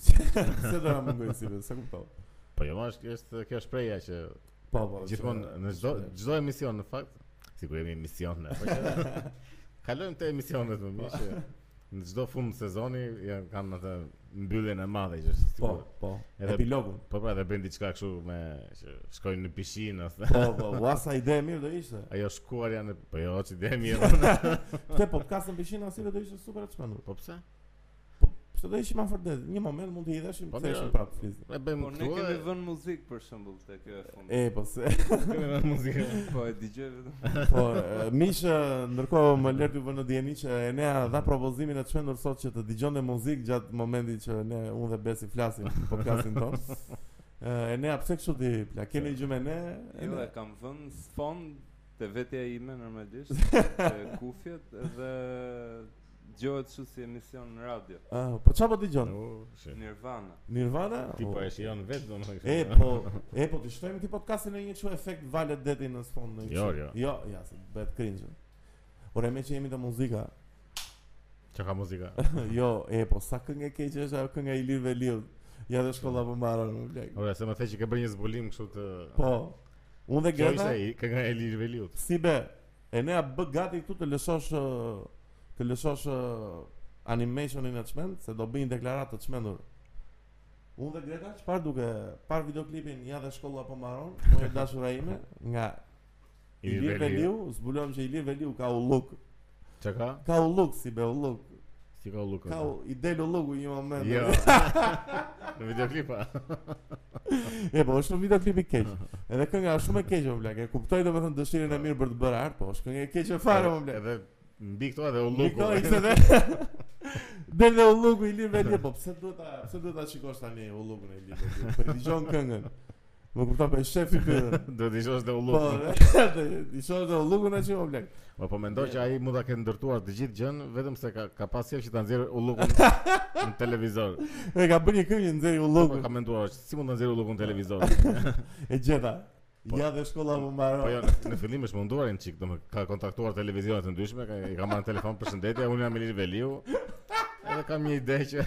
Se do na mungojë si be, s'e kuptoj. Po jo, është është kjo shprehja që po po. Gjithmonë në çdo çdo emision në fakt, sigurisht jemi emision ne. Po kalojmë te emisionet më mirë që në çdo fund sezoni ja kanë atë mbylljen e madhe që është sikur. Po, po. Edhe epilogun. Po pra, edhe bën diçka kështu me që shkojnë në pishinë ose. Po, po, ua sa ide e mirë do ishte. Ajo shkuarja në po jo, ide e mirë. Këtë podcast në pishinë ose do ishte super çmendur. Po pse? Po pse do ishim afër detit? Një moment mund të hidheshim, po ktheheshim prapë flisim. E bëjmë këtu. Po ne kemi vënë muzikë për shembull te kjo e fundit. E po se. Kemi vënë muzikë. Po e dëgjoj vetëm. Po miq ndërkohë më lër t'ju vë në dijeni që Enea dha propozimin e çmendur sot që të dëgjonte muzikë gjatë momentit që ne unë dhe Besi flasim podcastin tonë. Enea pse kështu ti pla? Keni gjë me ne? Jo, e kam vënë fond te vetja ime normalisht, te kufjet dhe Dëgjohet kështu si emision në radio. Ah, po çfarë po dëgjon? Nirvana. Nirvana? Ti po e shijon vetë domethënë kështu. E po, e po t'i shtojmë këtij podcastit një çik efekt valë deti në fond ne. Jo, jo. Jo, ja, se bëhet cringe. Ore meqë jemi te muzika. Çka ka muzika? jo, e po sa këngë e keqe është ajo kënga Ilir Veliut. Ja dhe shkolla po mbaron mor plak. Ore se më the që ke bërë një zbulim kështu të Po. Unë dhe Greta. Kjo ishte kënga e Ilir Veliut. Si be? Enea bëhu gati këtu të lëshosh të lëshosh animationin e çmend se do bëj një deklaratë të çmendur. Unë dhe Greta çfarë duke parë videoklipin ja dhe shkolla po mbaron, po e dashura ime nga Ilir Veliu, zbuluam që Ilir Veliu ka ulluk. Çka? Ka ulluk si be ulluk. Si ka ulluk. Ka i del ulluku një moment. Jo. Në videoklip. e po, është një videoklip i keq. Edhe kënga është shumë e keqe mor plak. E kuptoj domethënë dëshirën e mirë për të bërë art, po është këngë e keqe fare mor plak. Edhe mbi këto edhe ulluku. Del dhe ulluku i Ilirit vetë, po pse duhet ta, pse duhet ta shikosh tani ullukun e Ilirit? Po dëgjon këngën. Më kupton me shef i ky. Duhet të shohësh dhe ullukun. Po, i shohësh dhe ullukun një çik mo plak. Po po mendoj që ai mund ta ketë ndërtuar të gjithë gjënë, vetëm se ka ka pas që ta nxjerrë ullukun në televizor. E ka bërë një këngë nxjerr ullukun. Po, po ka menduar si mund ta nxjerrë ullukun në televizor. E gjeta. Po, ja dhe shkolla po mbaron. Po jo, në fillim është munduar një çik, domethënë ka kontaktuar televizione të ndryshme, ka i ka marrë telefon përshëndetje, unë jam Ilir Veliu. Edhe kam një ide që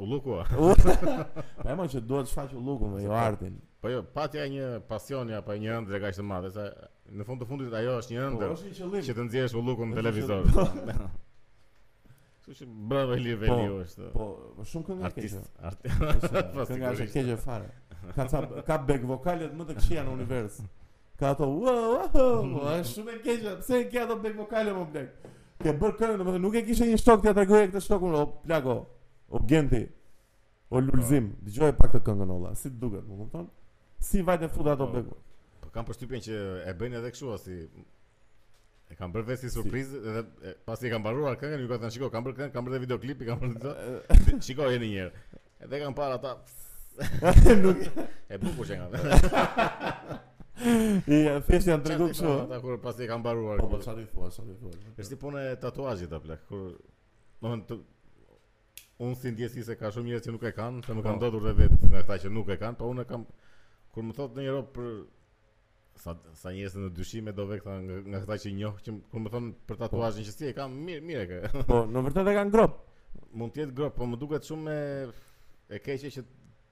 Ulluku. Po më që duhet të shfaq ullukun dhe jo artin. Po jo, pasja e një pasioni apo një ëndrre kaq të madhe se në fund të fundit ajo është një po, ëndërr. Është një qëllim. Që të nxjerrësh ullukun në televizor. Kështu që bravo Eli Veli po, është. Po, po shumë këngë e keqe. Artist. Këngë e keqe fare. Ka ca ka back vokalet më të këqija në univers. Ka ato wow, wow, wow, është shumë e keqe. Pse ke ato back vokale më plak? Ke bërë këngë, domethënë nuk e kishe një shok t'ia tregoje këtë shokun, o plako, o Genti. O Lulzim, dëgjoje pak këtë këngën o vlla, si të duket, më kupton? Si vajte fute ato back. Po kam përshtypjen që e bëjnë edhe kështu si E kam bërë vetë surprizë si. dhe e, pasi e kam mbaruar këngën, ju ka thënë, "Shiko, kam bërë këngë, kam bërë videoklip, kam bërë këtë." Shiko edhe një herë. Edhe kanë parë ata. Nuk e bukur qenka. Ja, thjesht janë tregu kështu. Ata kur pasi e kam mbaruar. Po, po çfarë thua, çfarë thua? Është si puna e tatuazhit apo plak, kur domethënë unë si ndjesi se ka shumë njerëz që nuk e kanë, se më kanë po. ndodhur edhe vetë me ata që nuk e kanë, po unë e kam kur më thotë ndonjë rob për Sa sa njerëz në dyshime do vë nga nga këta që njoh që kur më thon për tatuazhin që si e kam mirë mirë e ke. Po, në vërtetë e kanë gropë. Mund të jetë gropë, po më duket shumë e e keqe që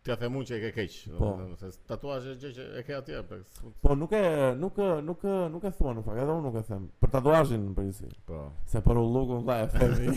t'ia them unë që e ke keq. Po. Se tatuazhi është gjë që e ke atje. Po, s'mund- Po nuk e nuk e- nuk e- nuk e thua në fakt, edhe unë nuk e them. Për tatuazhin në përgjithësi. po. Se për ullukun vlla e themi.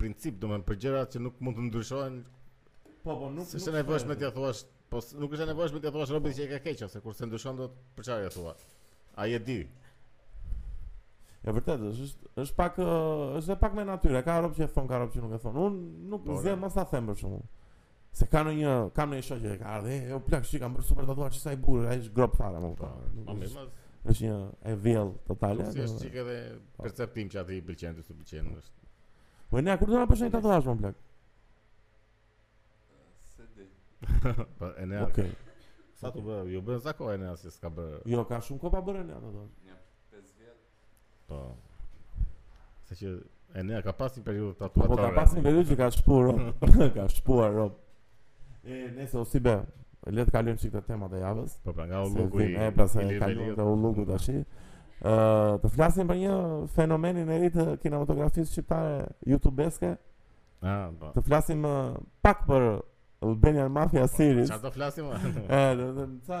Princip, domethënë për gjërat që nuk mund të ndryshohen. Po, po, nuk është e nevojshme të thuash, po nuk është e nevojshme të thuash robit që e ka keq ose kur s'e ndryshon dot për çfarë e thua. Ai e di. Ja vërtet, është është pak është pak me natyrë. Ka rob që e thon, ka rob që nuk e thon. Unë nuk po, zgjedh mos ta them për shkakun. Se ka ndonjë, kam ndonjë shoqe që ka ardhur, e o plak që kam bërë super tatuazh që sa i bukur, ai është gropë fare, më përë. Po, po, po, është një e vjellë totale. Se është çikë edhe perceptim që atij i pëlqen, ty s'të pëlqen, është... Po Enea, kur do na bësh një tatuazh, më plak? S'e di. Po Enea, ok. Sa të bërë, jo bërë ca kohë Eneas s'ka bërë... Jo, ka shumë kohë pa bërë Enea tatu. Nja 5 vjet. Po. Se që Enea ka pas një periudhë tatuatore. Po ka pas një periudhë që ka shpuar, ka shpuar rob. E nejse o si be, le të kalojmë çik te temat e javës. Po pra nga ulluku i. E pra se kalojmë te ulluku tash. Ë të flasim për një fenomenin e ri të kinematografisë shqiptare youtubeske. Ah, po. Të flasim pak për Albanian Mafia series. Çfarë do flasim? Ë, do të them ca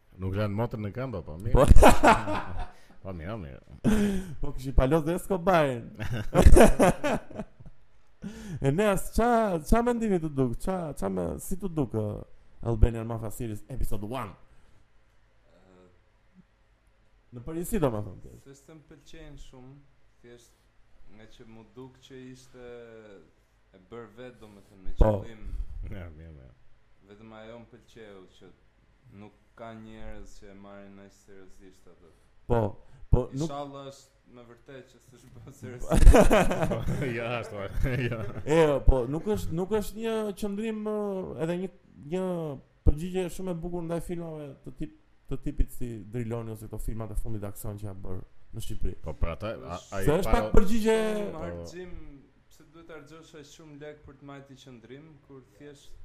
Nuk lanë motër në këmbë, po mirë. Po, po mirë, mirë. Po kishin Pablo Escobarin. Eneas, ça, ça mendimi t'u duk, ça, ça me, si t'u duk, Albanian Mafia Series episode 1. Në përgjithësi domethënë të thjesht të më pëlqen shumë thjesht nga që m'u duk që ishte e bërë vetë domethënë me po. qëllim. Po. Ja, mirë, mirë. Vetëm ajo më pëlqeu që nuk ka njerëz që e marrin aq seriozisht atë. Po. Po, nuk Inshallah është me vërtet që s'është bërë seriozisht. Ja, ashtu. Ja. E, po, nuk është nuk është një qëndrim edhe një një Përgjigje shumë e bukur ndaj filmave të tip të tipit si Driloni ose këto filmat e fundit aksion që janë bërë në Shqipëri. Po për atë ai para. Është pak përgjigje harxhim, pse duhet të harxhosh aq shumë lek për të mbajt qëndrim kur thjesht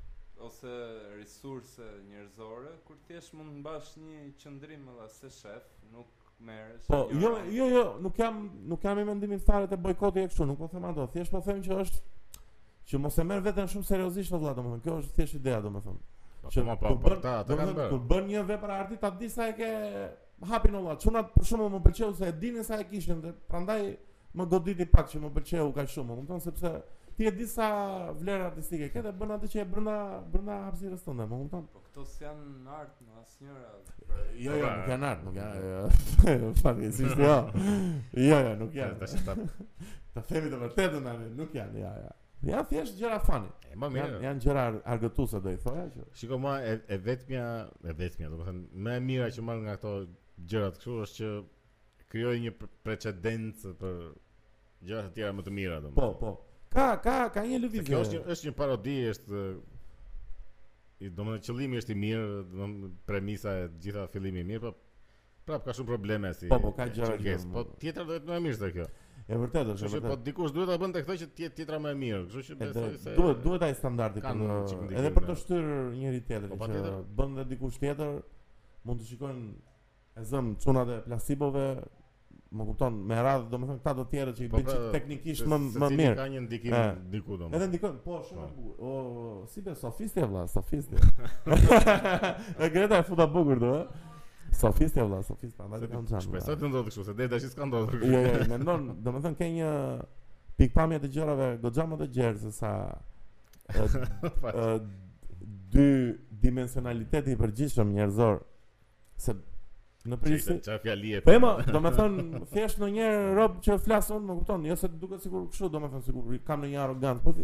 ose resurse njerëzore, kur thjesht mund të mbash një qëndrim edhe se shef, nuk Po, jo, jo, jo, nuk jam nuk jam i mendimit fare të bojkotit e kështu, nuk po them ato. Thjesht po them që është që mos e merrte veten shumë seriozisht vëlla, domethënë, kjo është thjesht ideja, domethënë. Po, që po, po, ta, ta kanë bërë. Kur bën një vepër arti, ta di sa e ke hapin olla. Çuna për shkakun më pëlqeu se e dinin sa e kishin dhe prandaj më goditi pak që më pëlqeu kaq shumë, më kupton sepse ti e di sa vlerë artistike ke dhe bën atë që e brenda brenda hapësirës tënde, më kupton? Po këto s'janë art, më asnjëra Jo, jo, nuk janë art, nuk janë. Fani, si është ja. Jo, jo, nuk janë. Tash ta. Ta themi të vërtetën tani, nuk janë, ja, ja. Jan thjesht gjëra fani. E më mirë. Jan gjëra argëtuese do i thoja që. Shikoj më e, e vetmja, e vetmja, domethënë më e mira që marr nga këto gjërat kështu është që krijoi një precedent për gjëra të tjera më të mira domethënë. Po, po. Ka ka ka një lëvizje. Kjo është një është një parodi, është i domethënë qëllimi është i mirë, domethënë premisa e gjitha fillimi i mirë, po prap ka shumë probleme si. Po, po ka gjëra që. Po tjetra do të jetë më e mirë se kjo. E vërtetë është. Kështu që po dikush duhet ta bënte këtë që të jetë tjetra më e mirë. Kështu që besoj se duhet duhet ai standardi këtu. Edhe për të shtyrë njëri tjetrin po, që bën dhe dikush tjetër mund të shikojnë E zëm çunat e plasibove, më kupton, me radhë, domethënë këta të tjerët që i po, bëjnë pra, teknikisht më më mirë. Ka një ndikim e, diku domethënë. Edhe ndikon, po shumë po. bukur. O, si be sofisti vëlla, sofisti. e greta e futa bukur do, ë. Sofisti vëlla, sofisti, prandaj të kam xhan. Shpresoj të ndodhë kështu, se deri tash s'ka ndodhur. Jo, jo, mendon, domethënë ke një pikëpamje të gjërave goxha më të gjerë se sa dy dimensionaliteti i përgjithshëm njerëzor Se në përgjithësi çfarë fjali e po më domethënë thjesht ndonjë rob që flas unë më kupton jo se të duket sikur kështu domethënë sikur kam ndonjë arrogancë po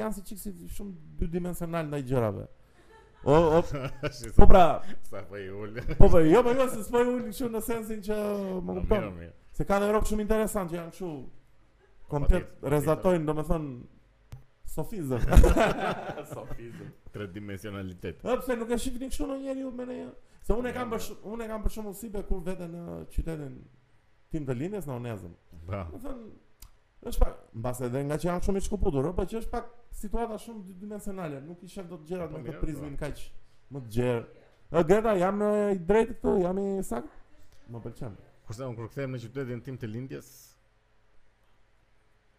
janë si çik si shumë dy dimensional ndaj gjërave o o po pra sa po i ul po po jo po jo se s'po i ul kështu në sensin që më kupton se ke rob shumë interesant që janë kështu komplet rrezatojnë domethënë Sofizëm. Sofizëm. Tre dimensionalitet. Po pse nuk e shihni kështu ndonjëri me ne? Se unë kam për unë kam për shembull si be kur vete në qytetin tim të lindjes në Onezëm. Po. Domethënë është pak, mbase edhe ngaqë jam shumë i shkëputur, po që është pak situata shumë dy dimensionale, nuk i shef dot gjërat po me këtë prizmin kaq më të gjerë. Ë Greta, jam i drejtë këtu, jam i saktë. Më pëlqen. Kurse unë kur kthehem në qytetin tim të lindjes,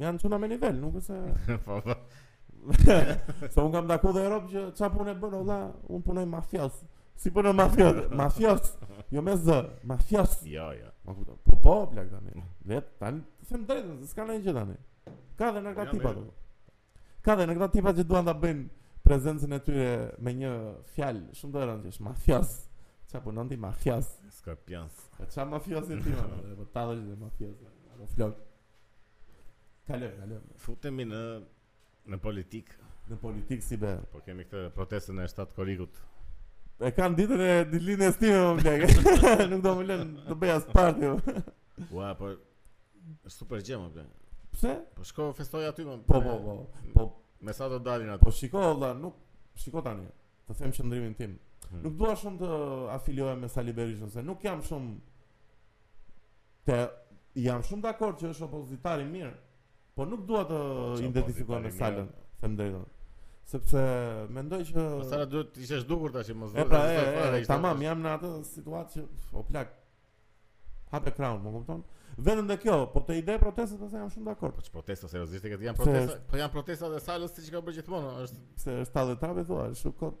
Janë çuna me nivel, nuk është se Po, po. se un kam daku dhe Europë që ça punë bën vlla, un punoj mafios. Si punon mafios? Mafios. Jo me zë, mafios. Jo, jo. Më kupton. Po po, plak tani. Vet tani të them drejtën, se s'ka ndonjë gjë tani. Ka dhe në këta Ja, tipa. mirë. do. Ka dhe në këta tipa që duan ta bëjnë prezencën e tyre me një fjalë shumë të rëndësishme, mafios. Ça punon ti mafios? Skorpions. Po ça mafiosi ti? ma? Po ta dhe që mafiosi. Apo flok. Kalem, kalem. Futemi në në politik. Në politik si be. Po kemi këtë protestën e 7 korrikut. E kam ditën e ditëlindjes time më plak. Nuk do më lënë të bëj as parti. Ua, po është super gjë më plak. Pse? Po shko festoj aty më. Po, po, po. Po me sa do dalin aty. Po shiko valla, nuk shiko tani. Të them qëndrimin tim. Hmm. Nuk dua shumë të afiliohem me Sali Berishën se nuk jam shumë Të jam shumë dakord që është opozitar i mirë, por nuk dua të identifikohem me Salën, them drejtën. Sepse mendoj që po Sala duhet të ishte zhdukur tash mos do të pra, ishte fare. Tamam, jam në atë situatë që o plak. Hape krahun, më kupton? Vetëm dhe kjo, po te ide protestat ose jam shumë dakord. Po ç'protesta protesta seriozisht që janë protesta, po janë protesta dhe Salës siç ka bërë gjithmonë, është se është tall trapi thua, është kot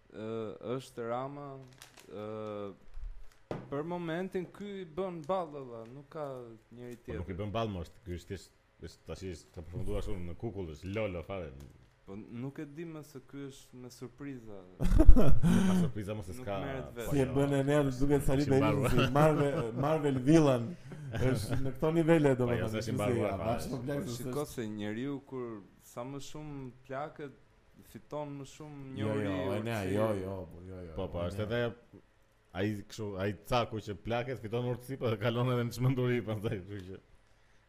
është Rama për momentin ky i bën ballë valla, nuk ka njëri po tjetër. Nuk i bën ballë më është, ky është thjesht është tash është ka përfunduar shumë në kukull, është lolo fare. Po nuk e di më se ky është me surpriza. Ka surpriza mos e ska. Si e bën ne duket sa i bëri si Marvel Marvel Villain. Është në këto nivele domethënë. Po, është i mbaruar. Shikoj se njeriu kur sa më shumë plaket fiton më shumë një jo, jo, uri. Ne, jo, jo, po jo, jo. Po, po, është edhe ai kështu, ai caku që plaket fiton urtësi, po kalon edhe në çmenduri pastaj, kështu që.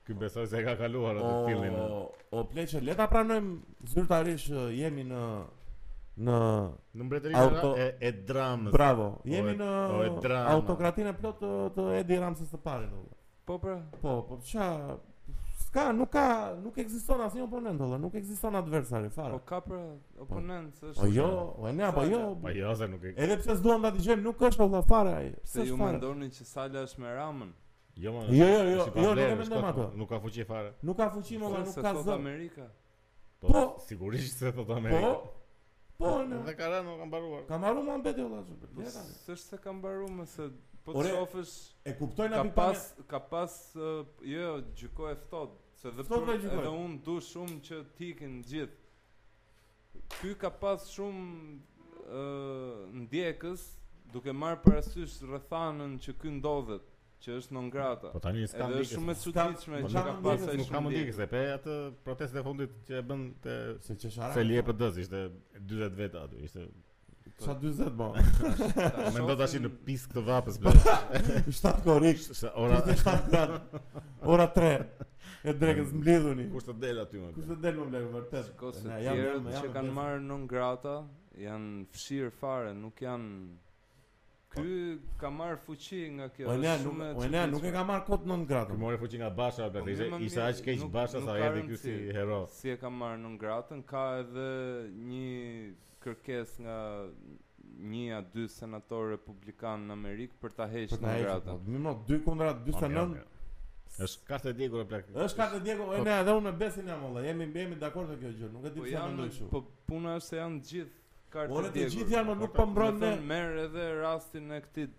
Ky besoj se e ka kaluar atë fillin. O, o pleqë, le ta pranojmë zyrtarisht jemi në në në mbretërinë auto... e, Edi Ramës. Bravo. Jemi në autokratinë e plot të, të Edi Ramsesit të parë, domethënë. Po pra. Po, po ça s'ka, nuk ka, nuk ekziston asnjë oponent, valla, nuk ekziston adversari fare. Po ka pra oponent, po. është. Po jo, po ne apo jo. Po jo, se nuk e. Edhe pse s'duam ta dëgjojmë, nuk është valla fare ai. Pse ju mendoni që Sala është me Ramën? Jo, jo, jo, jo, jo, nuk e mendojmë atë. Nuk ka fuqi fare. Nuk ka fuqi më, nuk ka zë. Amerika. Po, po sigurisht se thotë Amerika. Po. Po, në. Dhe ka rënë, ka mbaruar. Ka mbaruar më mbetë vëlla çu. Po, s'është se ka mbaruar më se po të shofësh. E kuptoj na pas ka pas uh, jo, jo gjykoje ftohtë, se dhe për, edhe un du shumë që të ikin të gjithë. Ky ka pas shumë ë uh, ndjekës duke marr parasysh rrethanën që ky ndodhet. që është non grata. Po tani s'ka ndjekës. Është shumë e çuditshme se ka pas ai shumë. Ka ndjekës, e pe atë protestën e fundit që e bënë te çezmat. Selia e PD ishte 40 veta aty, ishte Sa 40 bo. Po mendo tash në pisk të vapës vlla. Shtat korrik. Ora shtat gat. Ora 3. E drekës mblidhuni. Kush të del aty më? Kush të del më vlla vërtet? Ka njerëz që kanë marrë non grata, janë fshirë fare, nuk janë Ky ka marrë fuqi nga kjo. Po ne nuk po ne nuk e ka marrë kot non gratën. Ky mori fuqi nga Basha atë kishte po, ishte aq keq Basha sa erdhi ky si hero. Si e ka marrë non gratën, ka edhe një kërkesë nga një a dy senatorë republikanë në Amerikë për ta hequr non gratën. Po, më dy kundra 49. Është kartë e djegur e plak. Është kartë e djegur, po, ne edhe unë me Besin jam valla. Jemi jemi dakord me këtë gjë, nuk e di po pse mendoj kështu. Po puna është se janë të gjithë Ore të gjithë janë, më nuk po mbroj unë. Merr edhe rastin e këtij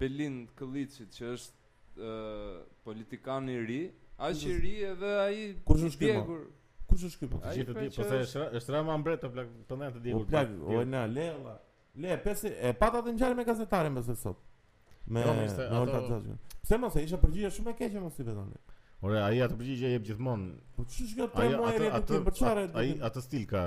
Belind Këlliçit që është politikan i ri, aq i ri edhe ai është djegur. Kush është ky po? Ti gjithë ti, po se është është Rama mbret o plak, të ndaj të djegur. Po plak, o na le valla. Le, pse e pe atë ngjarje me gazetaren më se sot. Me jo, miste, me ato... Tazhë. Pse mos e ishte përgjigje shumë e keqe mos i vetëm. Ore, ai atë përgjigje jep gjithmonë. Po ç'është kjo tema e rrethit për çfarë? Ai atë stil ka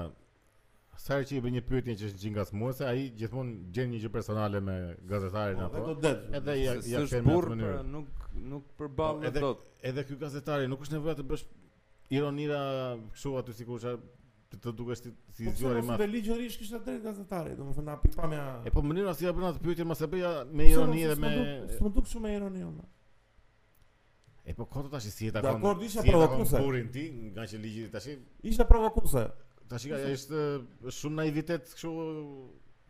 Sa herë që i bën një pyetje që është ngacmuese, ai gjithmonë gjen një gjë personale me gazetarin po, apo. Edhe do det. Edhe ja ja kthen në mënyrë. Pra, nuk nuk përball po, dot. Edhe ky gazetari nuk është nevoja të bësh ironira kështu aty sikur sa të të dukesh si si po, zgjuar i madh. Po ligjërisht kishte të drejtë gazetari, domethënë nga pikëpamja. E po mënyra si ja bën atë pyetje mos e bëj me ironi dhe me. S'u duk shumë me ironi unë. E po kot tash si e takon. Dakord, ishte provokuese. Burrin ti, nga që ligji tash. Ishte provokuese. Tash ka është është shumë naivitet kështu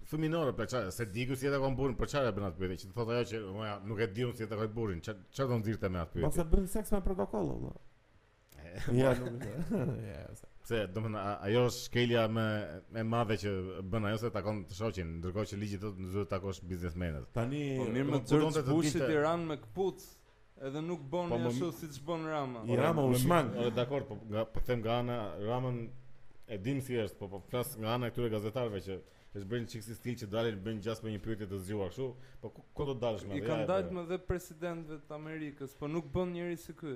fëminore për çfarë? Se dikush si e takon burrin, për çfarë e bën atë pyetje? Që të thotë ajo që moj nuk e di unë si e takoj burrin. Çfarë do nxirrte me atë pyetje? Mos e bën seks me protokoll, valla. Ja, nuk e. Ja, ose. Pse, domethënë ajo është shkelja më, më e madhe që bën ajo se takon të shoqin, ndërkohë që ligji thotë nuk duhet të takosh biznesmenët. Tani, po mirë më, dhe Bushit i ranë me këpucë, edhe nuk bëri po, ashtu siç bën Rama. I Rama u shmang. Ore, dakord, po, nga, po them nga ana, Ramën e dim si është, po, po flas nga ana e këtyre gazetarëve që është bërë një çik si stil që dalin bëjnë gjasme një pyetje të zgjuar kështu, po ku, ku do dalësh më? I kanë dalë më dhe presidentëve të Amerikës, po nuk bën njeri si ky.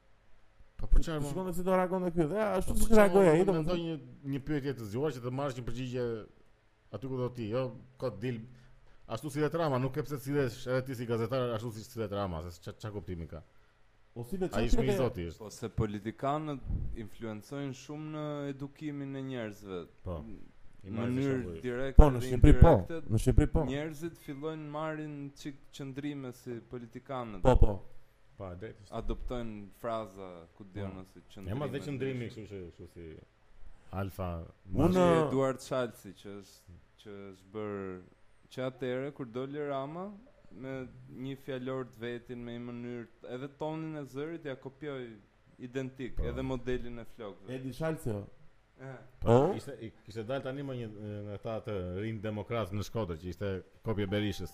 Po për çfarë? Shikon se si do reagon ky dhe ashtu po si reagoi ai, domethënë një një pyetje të zgjuar që të marrësh një përgjigje aty ku do ti, jo kot dil ashtu si vet Edi Rama, nuk e pse si vetë edhe ti si gazetar ashtu si vetë Rama, se ça kuptimi ka. Po si vetë çfarë i zoti është? Po se politikanët influencojnë shumë në edukimin e njerëzve. Po. Në mënyrë direkte. Po në Shqipëri po. Në Shqipëri po. Njerëzit fillojnë marrin çik qëndrime si politikanët. Po po. Po, e drejtë. Adoptojnë fraza ku di unë ose po. qëndrime. E, madje dhe qëndrimi kështu që kështu si Alfa. Unë e Eduard Shalsi që është që është bër që atëre kur doli Rama me një fjalor të vetin me një mënyrë edhe tonin e zërit ia kopjoi identik po. edhe modelin e flokëve. Edi Shalsi. Ëh. Po, po, ishte kishte dalë tani më një nga ata të rinj demokratë në Shkodër që ishte kopje e Berishës.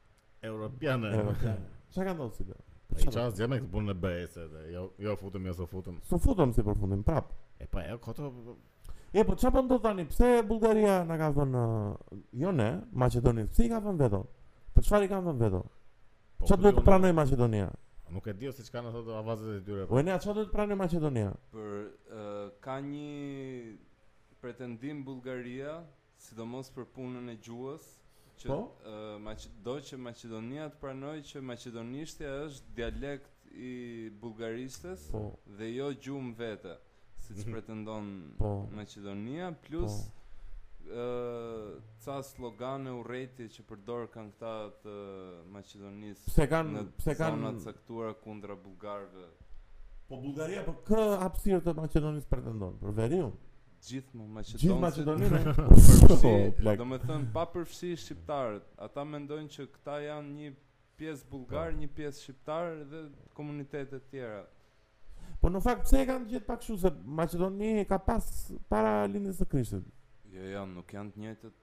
Europiane. Europiane. Çka ka ndodhur si bë? Po ça s' jam këtu punën e BE-s edhe jo jo futemi jo s'do futemi. S'u futëm si përfundim prapë. E pa e kotë E po çfarë po ndodh tani? Pse Bullgaria na ka vënë jo ne, Maqedonisë, pse i ka vënë veto? Për çfarë i kanë vënë veto? Po, çfarë duhet të pranojë Maqedonia? Nuk e di se çka na thotë avazet e tyre. Po ne çfarë duhet të pranojë Maqedonia? Për uh, ka një pretendim Bullgaria sidomos për punën e gjuhës, që po? do që Maqedonia të pranojë që maqedonishtja është dialekt i bullgarishtes po. dhe jo gjuhë më vete, siç mhm. pretendon po. Maqedonia, plus po. ca slogane urrejtje që përdorkan këta të Maqedonisë pse kanë, në pse kanë... zona të caktuara kundra bulgarve. Po Bullgaria për po kë hapësirë të Maqedonisë pretendon, për veriun? gjithë maqedonasit. Gjithë Maqedoninë. Po, domethënë pa përfshi shqiptarët. Ata mendojnë që këta janë një pjesë bullgarë, po. një pjesë shqiptarë dhe komunitete të tjera. Po në fakt pse e kanë të gjithë pak kështu se Maqedonia ka pas para lindjes së Krishtit. Jo, jo, nuk janë të njëjtët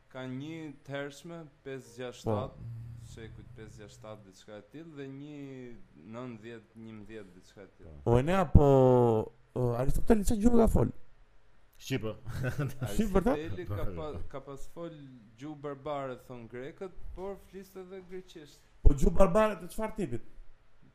Ka një të hershme 5 6 7 shekujt 5 6 7 diçka e tillë dhe një 9 10 11 diçka e tillë. O ne apo uh, Aristoteli çfarë gjuhë ka fol? Shqip. Shqip Aristoteli? Ka, pa, ka pas fol gjuhë barbare, thonë grekët, por fliste dhe greqisht. Po gjuhë barbare të çfarë tipi?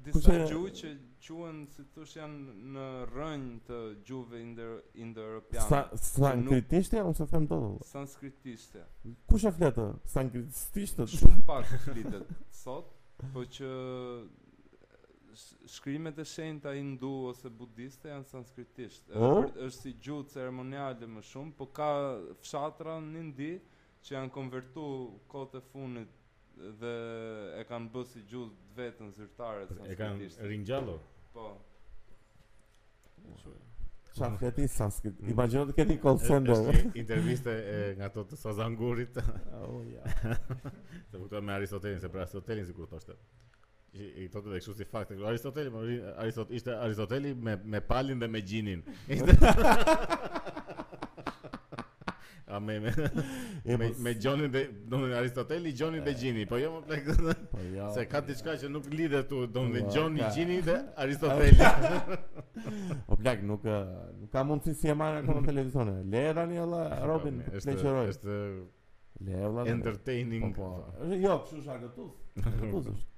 Disa gjuhë që quhen si thush janë në rrënjë të gjuhëve indo-europiane. Sa sanskritishtja në, o s'e them dot. Sanskritisht. Kush e flet? Sanskritisht. Shumë pak flitet sot, po që shkrimet e shenjta hindu ose budiste janë sanskritisht. Oh? Është si gjuhë ceremoniale më shumë, po ka fshatra në Indi që janë konvertuar kohët e fundit Dhe e kanë bë si gjuhë të vetën zyrtare sanskritishten. E kanë ringjallur? Po. Ça, këtë sanskrit. Mm. Imagjino të ketë një call center. Intervistë nga ato të Sazan Gurit. Oh ja. T'ia fut me Aristotelin, se për Aristotelin sikur thoshte. I, i thotë dhe kështu si fakte. Aristoteli, më rri, Aristot, ishte Aristoteli me, me Palin dhe me Gjinin. Ishte... A me me me, po me Gjonin domethënë Aristoteli Gjoni dhe Gjini, po jo më plak. Po jo. Se ka diçka që nuk lidhet këtu domethënë Gjoni Gjini dhe Aristoteli. O plak nuk nuk ka mundësi si e marrin akoma televizion. Lëre tani o vlla robin të pleqërojë. Është O vlla. Entertaining. Po. po. Jo, kështu është argëtues. Argëtues është.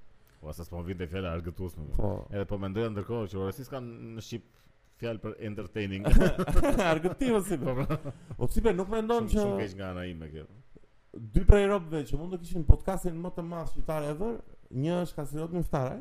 Po se s'po vinte fjala argëtues më. Po. Edhe po mendoja ndërkohë që ore si s'ka në shqip fjalë për entertaining. Argëtim si po. O si nuk e mendon, qe shumë keq nga ana ime kjo. Dy prej robëve që mund të kishin podcastin më të madh shqiptar ever, një është Kastriot Myftaraj,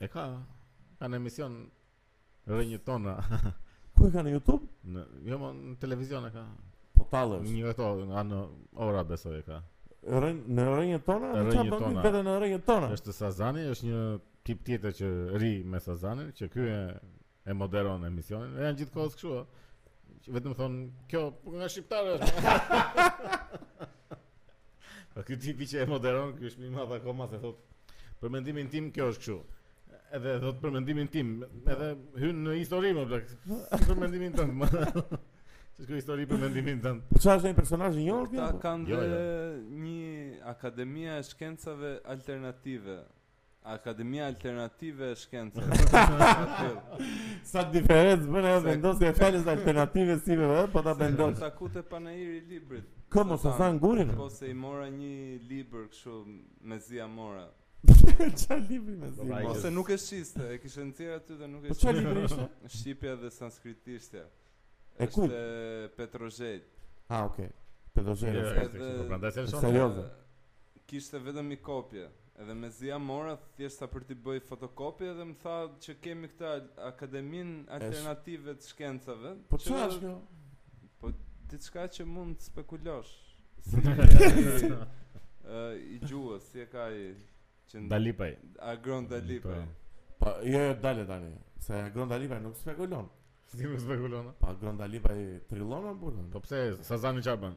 E ka, ka një emision Rrënjët tona Ku e ka në Youtube? Në, jo, më, në televizion e ka Po tallesh është Një këto, nga në ora besoj e ka Rrë, Rrënjët tona? Rrënjët tona Në në Rrënjët tona është Sazani, është një tip tjetër që rri me Sazanin Që ky e e moderon emisionin. Janë gjithë kohës kështu, ë. Vetëm thonë, kjo po nga shqiptarët është. Po ky tipi që e moderon, ky është më i madh akoma se thotë. Për mendimin tim kjo është kështu. Edhe thotë për mendimin tim, edhe hyn në histori më plak. Si për mendimin tënd. më. Ç'është kjo histori për mendimin tënd? Po çfarë është një personazh i njohur? Ata kanë Jo, jo. një akademi të shkencave alternative. Akademia Alternative e Shkencave. Sa diferencë bën ajo vendosja e fjalës alternative si më, po ta vendos. Sa ku te panairi i librit. Këtë Sazan Gurin? Po se i mora një libër kështu mezi ia mora. Çfarë libri mezi? Po se nuk e shiste, e kishte nxjerrë aty dhe nuk e shiste. Po çfarë libri ishte? Shqipja dhe sanskritishtja. E kujt është? Petro Zheji. Ah, okay. Petro Zheji. Është prandaj se është serioze. Kishte vetëm një kopje. Edhe mezi ia mora thjesht sa për t'i bërë fotokopje dhe më tha që kemi këtë Akademinë Alternative të Shkencave. Po çfarë është kjo? Po diçka që mund të spekulosh. Si ai i gjuhës, si e ka ai që Dalipaj. Agron Dalipaj. Po jo, jo dale tani. Se Agron Dalipaj nuk spekulon. Si më spekulon? Po Agron Dalipaj trillon më burrë. Po pse Sazani çfarë bën?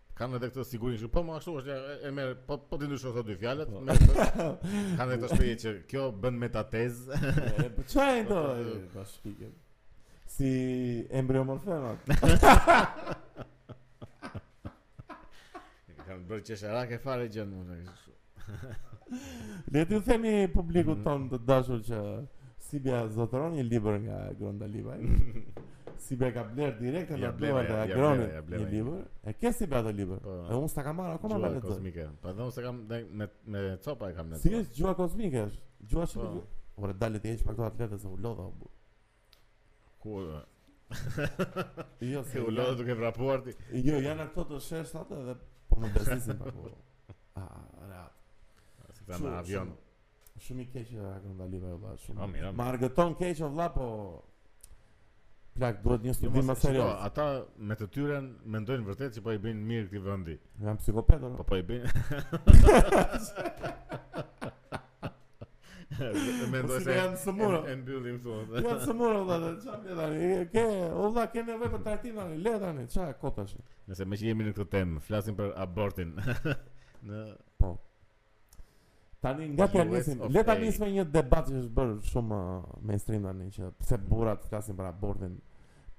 Kanë edhe këtë sigurinë që po më ashtu është e merr po po ti ndryshon ato dy fjalët. Po. Kanë edhe këtë shprehjen që kjo bën metatezë. Po ça do. Po shpike. Si embriomorfema. Kanë bërë qesharake fare gjënë më kështu. Le të themi publikut tonë të dashur që Sibja zotëron një libër nga Gron Dalipaj. Sibja ka blerë direkt nga Agroni, nga Groni. Një libër. E ke Sibja atë libër? Po. E unë s'ta kam marrë akoma ta lexoj. Kozmike. Po edhe unë s'e kam me me, me copa e kam lexuar. Si është gjuha kozmike është? Gjuha shumë. Po. Ora dale t'i heq pak ato atletë se u lodha. Ku Jo, se u lodhe duke vrapuar ti Jo, janë ato të sheshtat dhe po më bezdisin pak A, rehat Si këta në avion Shumë i keq Erakën Dalive vlla shumë Më argëton keq o vlla po Plak, duhet një studim më serios Ata me të tyren mendojnë vërtet që po i bëjnë mirë këtij vëndi Janë psikopatë, no? Po po i bëjnë Mendoj se janë sëmurë. E mbyllim këtu. Janë të sëmurë valla, çfarë bën tani? Ke, o valla ke nevojë për trajtim tani, le tani, çfarë kotash? Meqenëse jemi në këtë temë, flasim për abortin. Në po. Tani nga t'ia nisim, le ta nisim me një debat që është bërë shumë uh, mainstream tani që pse burrat flasin për abortin,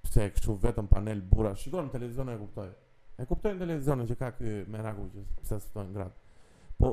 pse kështu vetëm panel burra. Shikon televizione e kuptoj. E kuptoj në televizione që ka ky meraku që pse s'ftojnë gratë. Po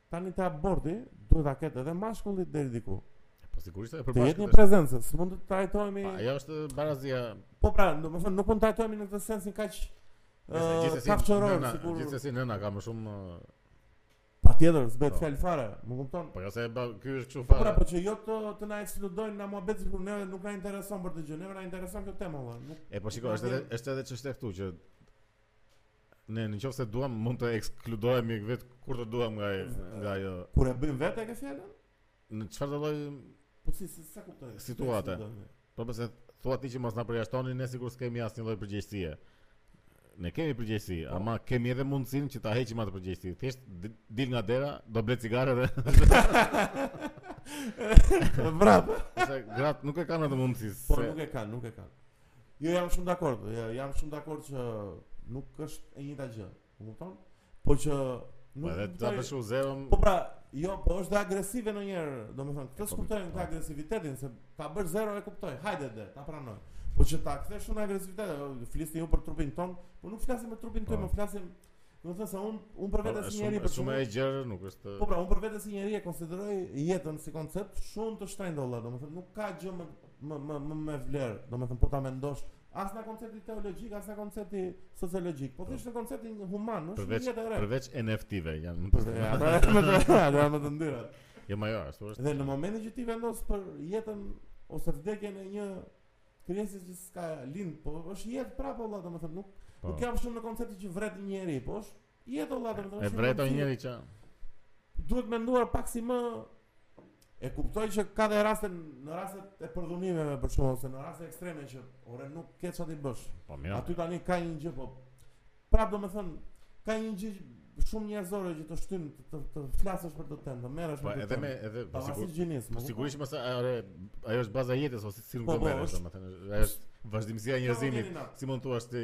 Tani te aborti duhet ta ketë edhe mashkulli deri diku. Po sigurisht e përbashkët. Të jetë një prezencë, s'mund të trajtohemi. Po ajo është barazia. Po pra, domethënë nuk mund të trajtohemi në këtë sensin kaq kafshëror sikur. Gjithsesi nëna ka më shumë Patjetër, s'bëhet po. fjalë fare, më kupton? Po jo se ba, ky është kështu po, fare. Po pra, po që jo të të na ekskludojnë nga muhabeti sikur ne nuk na intereson për këtë gjë, ne na intereson kjo temë valla. E po shiko, është edhe është edhe çështja këtu që Ne në qoftë se duam mund të ekskludohemi vetë kur të duam nga nga ajo. Kur e bëjmë vetë këtë fjalë? Në çfarëdo lloj Po si, si, s'e kuptoj. Situate. Po pse thua ti që mos na përjashtoni ne sikur s'kemi asnjë lloj përgjegjësie. Ne kemi përgjegjësi, po. ama kemi edhe mundësinë që ta heqim atë përgjegjësi. Thjesht dil nga dera, do blesh cigare dhe Bravo. Kurse gratë nuk e kanë atë mundësi. Po nuk e kanë, nuk e kanë. Jo, jam shumë dakord. Jo, jam shumë dakord që nuk është e njëjta gjë. E kupton? Po që nuk po, ta bësh zero. Po pra, jo, po është dhe agresive mënyrë, domethënë, këtë s'kuptoj unë këtë agresivitetin, se ta bërë zero e kuptoj, hajde dhe, ta pranoj. Po që ta kthesh në agresivitet, s'flisni ju për trupin tonë, po nuk flasim për trupin tënd, po flasim Domethënë se unë unë për vete po, si njeri për shumë e gjerë nuk është. Po pra, unë për vete si njeri e konsideroj jetën si koncept shumë të shtrenjtë valla, domethënë nuk ka gjë më më më më me vlerë, domethënë po ta mendosh as nga koncepti teologjik, as nga koncepti sociologjik, po thjesht në konceptin human, është një jetë e re. Përveç NFT-ve janë më të ndyra. Ata janë më të ndyra, ata janë më të ndyra. Jo më jo, ashtu është. Dhe në momentin që ti vendos për jetën ose vdekjen e një krijese që s'ka lind, po është jetë prapë valla, domethënë nuk po. nuk jam shumë në konceptin që vret një njeri, po është Jetë vallahi domethënë E vret o njeri që Duhet menduar pak si më E kuptoj që ka dhe raste në rastet e përdhunimeve për shembull, ose në raste ekstreme që ore nuk ke ça ti bësh. Po mirë. Aty tani ka një gjë po. Pra do të thotë ka një gjë shumë njerëzore që të shtyn të, të, të flasësh për atë temë, të merresh po, me të. Po edhe me edhe po sigurisht gjinis. Po sigurisht pastaj ajo ajo është baza e jetës po si nuk po, do po, merresh domethënë. Ajo është vazhdimësia e njerëzimit. Si mund thua ti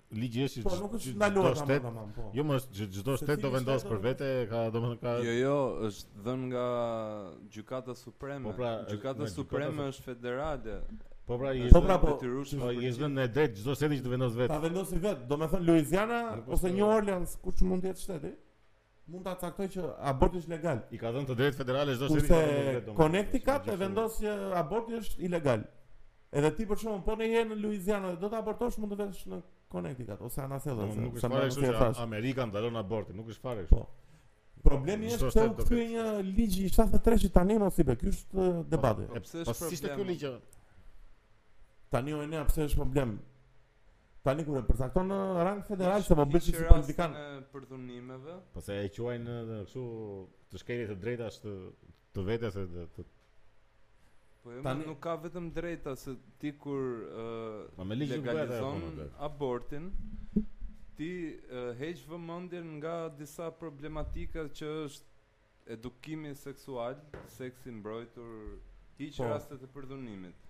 Ligji është po nuk është ndaluar tamam tamam po. Jo më është çdo shtet do vendos për vete ka domethënë ka Jo jo është dhënë nga gjykata supreme. Po pra, gjykata supreme është federale. Po pra, po pra po. Po i është dhënë e drejta çdo shteti që të vendos vetë. Ta vendosi vetë, domethënë Louisiana ose New Orleans kush mund të jetë shteti? mund ta caktoj që aborti është legal. I ka dhënë të drejtë federale çdo shteti të drejtë. Connecticut e vendos që aborti është ilegal. Edhe ti për shembull po në je në Louisiana dhe do të abortosh mund të vesh në Connecticut ose anasjelltas. Nuk, nuk është fare kështu që Amerika ndalon abortin, nuk është fare kështu. Po. Problemi është se u kthye një ligj i 73-shit tani në si be, ky është uh, debati. Po, pse është problem? Po si është ky ligj? Tani o ne pse është problem? Tani kur e përcakton në rang federal se po bëj si politikan e përdhunimeve. Po se e quajnë kështu të shkelje të drejtash të vetes e të, të Po jo, Tani... nuk ka vetëm drejta se ti kur uh, po, legalizon abortin, ti uh, heq vëmendjen nga disa problematika që është Edukimi seksual, seks i mbrojtur, hiq po. rastet e përdhunimit.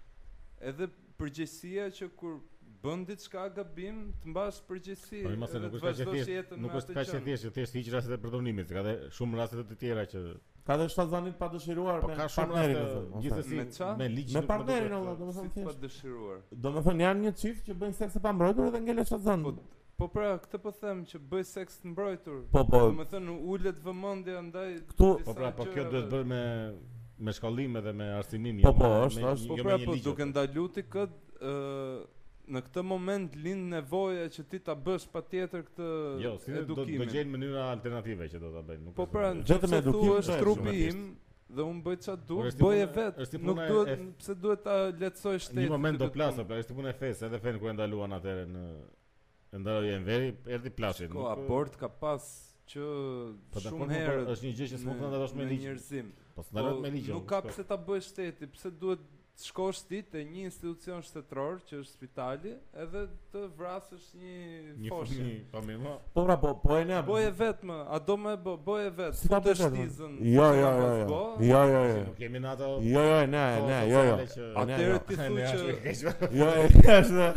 Edhe përgjegjësia që kur bën diçka gabim, të mbash përgjegjësi. Po pse nuk është kaq e thjeshtë, nuk është kaq e thjeshtë, thjesht hiq rastet e përdhunimit, ka dhe shumë raste të tjera që ka dhe shtatzëni të padëshiruar po me ka shumë raste gjithsesi me ça me ligj me partnerin vallahi domethënë thjesht padëshiruar domethënë janë një çift që bëjnë seks të pambrojtur dhe ngelen shtatzënë po Po pra, këtë po them që bëj seks të mbrojtur. Po po. Domethënë ulet vëmendja ndaj këtu. Po pra, po kjo duhet bërë me me shkollim edhe me arsimim. Po jo po, është, është. Po jo pra, po duke ndaluar ti kët ë në këtë moment lind nevoja që ti ta bësh patjetër këtë jo, si edukimin. Jo, do të gjejnë mënyra alternative që do ta bëjnë. Nuk po pra, vetëm edukimi është trupi im dhe un bëj ça dua, bëje vetë. Nuk duhet pse duhet ta lehtësojë shteti. Në moment do plasë, pra, është punë e fesë, edhe fenë kur e ndaluan atëre në E ndaloi Enveri, erdhi plasi. Po abort ka pas që po shumë po, herë është një gjë që s'mund ta ndalosh me ligj. Njerëzim. Po s'ndalohet po, me ligj. Nuk ka pse ta bëjë shteti, pse duhet të shkosh ti te një institucion shtetëror që është spitali, edhe të vrasësh një një foshnjë. Po më vao. Po pra po po e ne. Po e vetëm, a do me bë, bëje vetë. Si ta bësh me shtizën? Jo, jo, jo, jo. Jo, jo, jo. Nuk kemi nato. Jo, jo, ne, ne, jo, jo. Atëherë ti thua që Jo, jo, jo.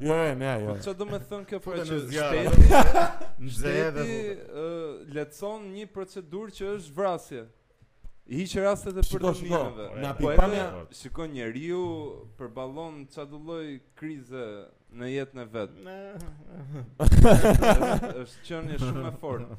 Jo, jo, ne jo. Ça do të thon kjo për që shteti shteti leçon një procedurë që është vrasje. I hiq rastet e përdhunimeve. Na po pikpamja, shiko, njeriu përballon çdo lloj krize në jetën e vet. Është qenie shumë e fortë.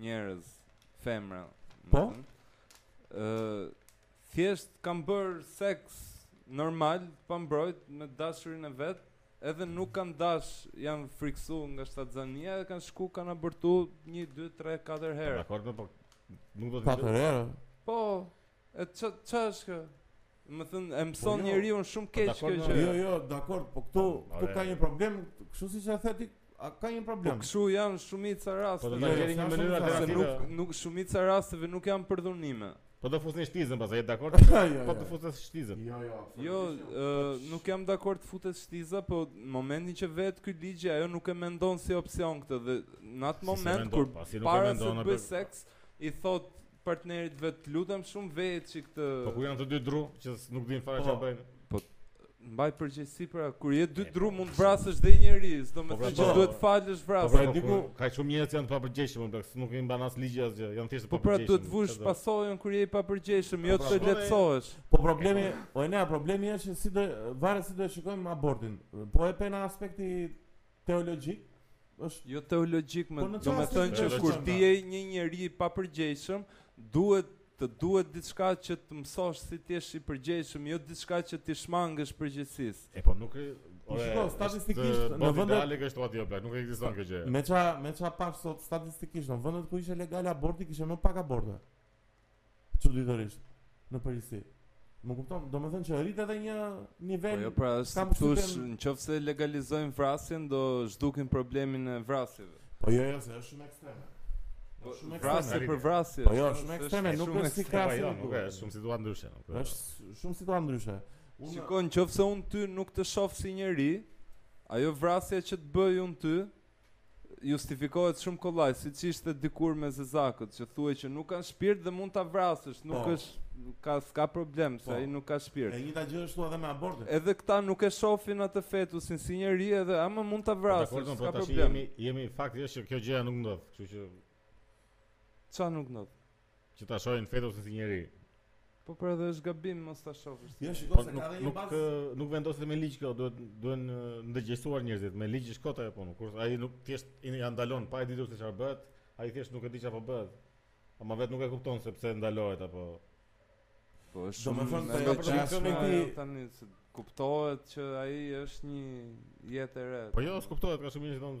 njerëz, femra. Po. Ë thjesht kanë bër seks normal pa mbrojt me dashurin e vet, edhe nuk kanë dash, janë friksu nga shtatzania dhe kanë shku kanë abortu 1 2 3 4 herë. Dakor, po nuk do të. Katër herë. Po. E ç'a ç'a është kjo? Domethënë, e mëson po jo, njeriun shumë keq kjo gjë. Jo, jo, dakor, po këtu këtu ka një problem, kështu siç e the ti, a ka një problem. Po kështu janë shumica raste. Po do të, jo, gjejnë një mënyrë alternative. Nuk nuk shumica rasteve nuk janë përdhunime. Po të fusin shtizën pastaj, je dakord? Jo, jo, po të futet shtiza. Jo, jo. Jo, nuk jam dakord të futet shtiza, po në momentin që vet ky ligj ajo nuk e mendon si opsion këtë dhe në atë moment kur para se të bëj seks i thot partnerit vet të lutem shumë vër çik të Po kur janë të dy dru që nuk din fare po. çfarë bëjnë. Po mbaj përgjegjësi pra kur je dy dru mund të vrasësh dhe njeri, s'do të po, pra, thotë që po. duhet falësh po, vrasjen. Po pra diku ka shumë njerëz që janë të papërgjegjshëm, por pra, nuk i mban as ligji asgjë, janë thjesht të papërgjegjshëm. Po pra duhet të vush pasojën kur je i papërgjegjshëm, jo të lehtësohesh. Po problemi, o ne problemi është se si do varet si do e shikojmë abortin. Po e pe në aspektin Teologjik është jo teologjik, po domethënë që kur ti je një njeri i papërgjegjshëm, duhet të duhet diçka që të mësosh si të jesh i përgjegjshëm, jo diçka që t'i shmangesh përgjegjësisë. E po nuk e po shiko statistikisht në vendet legale kështu aty apo nuk ekziston kjo gjë. Me ça me ça pashë sot statistikisht në vendet ku ishte legal aborti kishte më pak aborte. Çuditërisht në përgjithësi. Më kupton, domethënë që rrit edhe një nivel Po jo pra, është kush në qofë se legalizojmë vrasjen, do zhdukim problemin e vrasjeve Po jo, jo, se është shumë ekstreme po, Shumë ekstreme Vrasje për vrasje Po jo, shumë ekstreme, nuk është si krahas jo, nuk është shumë situatë ndryshe është shumë situatë ndryshe Shiko, në qofë se unë ty nuk të shof si njeri Ajo vrasje që të bëj unë ty justifikohet shumë kollaj, siç ishte dikur me zezakët, që thuhej që nuk kanë shpirt dhe mund ta vrasësh, nuk po. është ka s'ka problem po. se ai nuk ka shpirt. E njëjta gjë është edhe me abortin. Edhe këta nuk e shohin atë fetusin si njeri edhe ama mund ta po, vrasësh, po, s'ka po, problem. Jemi jemi fakti është që kjo gjëja nuk ndodh, kështu që ça nuk ndodh. Që ta shohin fetusin si njeri. Po pra dhe është gabim mos ta shofësh. Jo, shiko po, se ka një bazë. Nuk nuk vendoset me ligj kjo, duhet duhen ndërgjegjësuar njerëzit me ligj s'shkon ajo punë. Kur ai nuk thjesht i ja ndalon pa e ditur se çfarë bëhet, ai thjesht nuk e di çfarë po bëhet. Ama vet nuk e kupton se pse ndalohet apo Po është shumë më të rëndësishme ajo tani se kuptohet që ai është një jetë e re. Po jo, s'kuptohet, ka shumë njerëz që thonë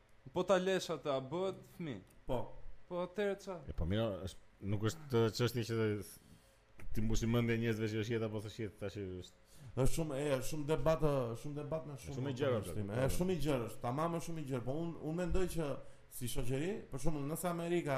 Po ta lësh atë, a bëhet fëmi? Po. Po atëherë ça? E po mirë, është nuk është çështje që t'i mbushësh mendjen njerëzve që është jetë apo s'është jetë tash është. Është shumë e shumë debat, shumë debat me shumë. Shumë i gjerë. Është shumë i gjerë, është tamam shumë i gjerë, po unë unë mendoj që si shoqëri, për shembull, nëse Amerika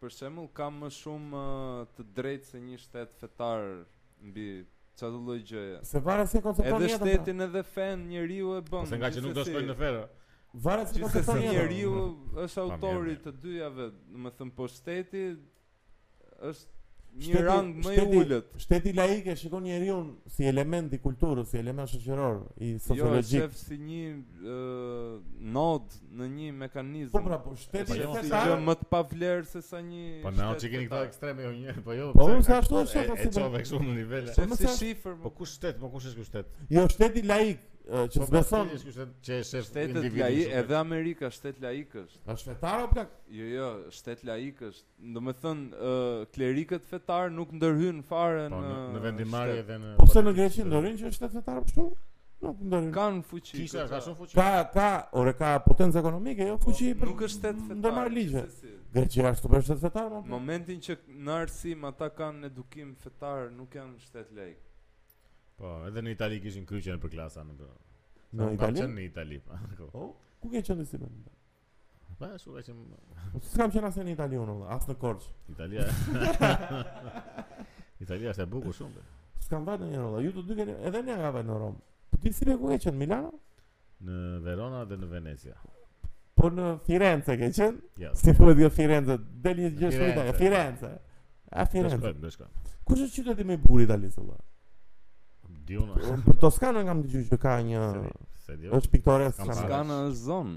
Për shembull, ka më shumë të drejtë se një shtet fetar mbi çdo lloj gjëje. Se varet si e koncepton jetën. Edhe shtetin edhe fenë njeriu e bën. Ose nga që nuk do shkojnë në ferr. Varet si koncepton jetën. Njeriu është autor i të dyjave, domethënë po shteti është një rang më i ulët. Shteti laik e shikon njeriun si element i kulturës, si element shoqëror, i jo, sociologjik. Jo, e shef si një nod në një mekanizëm. Po pra, po shteti e sheh si më të pa vlerë se sa një. Po na çikeni këta ekstreme jo një, po jo. Po unë sa ashtu është apo si. Po kështu në nivel. Po më si shifër. Po kush shtet, po kush është ky shtet? Jo shteti laik që po, beson që është që është shtet individ. Shteti laik edhe Amerika shtet laik është. Është fetar apo laik? Jo, jo, shtet laik është. Domethënë, ë klerikët fetar nuk ndërhyjnë fare po, në në vendimmarrje dhe në Po pse në Greqi ndërhyjnë që është fetar kështu? Nuk ndërhyjnë. Kan fuqi. Kisha ka shumë fuqi. Ka ka, ore ka potencë ekonomike, jo fuqi. Po, nuk është shtet fetar. Ndërmarr ligje. Greqia është super shtet fetar, më. Po. Momentin që në arsim ata kanë edukim fetar, nuk janë shtet laik. Po, edhe në Itali kishin kryqin nëpër klasa në. Në Itali. Në Itali. Po. po. Ku ke qenë si vend? Ba, e shumë veqim... S'kam qenë as në Itali unë, as në Korçë. Italia... Italia është e bukur shumë, be. S'kam vajt ndonjëherë, ju të dy keni... Edhe një nga vajtë në Romë. Për po ti si be ku ke qenë, Milano? Në Verona dhe në Venecia. Po në Firenze ke qenë? Ja. Jo. Si po e dhjo Firenze, del një gjë shumë Italia, Firenze. A Firenze. Do shkojmë, do shkojmë. Kush e qyteti më i bukur i Italisë, vëlla? Diona. Po Toskana kam dëgjuar që ka një është piktoresk. Toskana është zonë.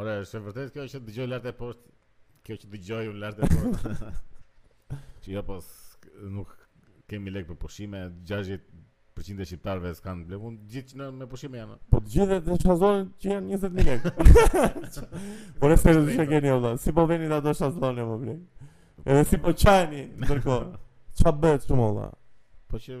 Ore, është e vërtetë kjo që dëgjoj lart e poshtë, kjo që dëgjoj un lart e poshtë. Që jo po nuk kemi lek për pushime, 60% e shqiptarëve s'kanë lek, un gjithnjë me pushime janë. Po të gjithë të shezlongët që janë 20 mijë lek. Po ne s'e di keni valla, si po vini ato shezlongë me lek. Edhe si po qani ndërkohë. Ç'a bëhet shumë valla? Po që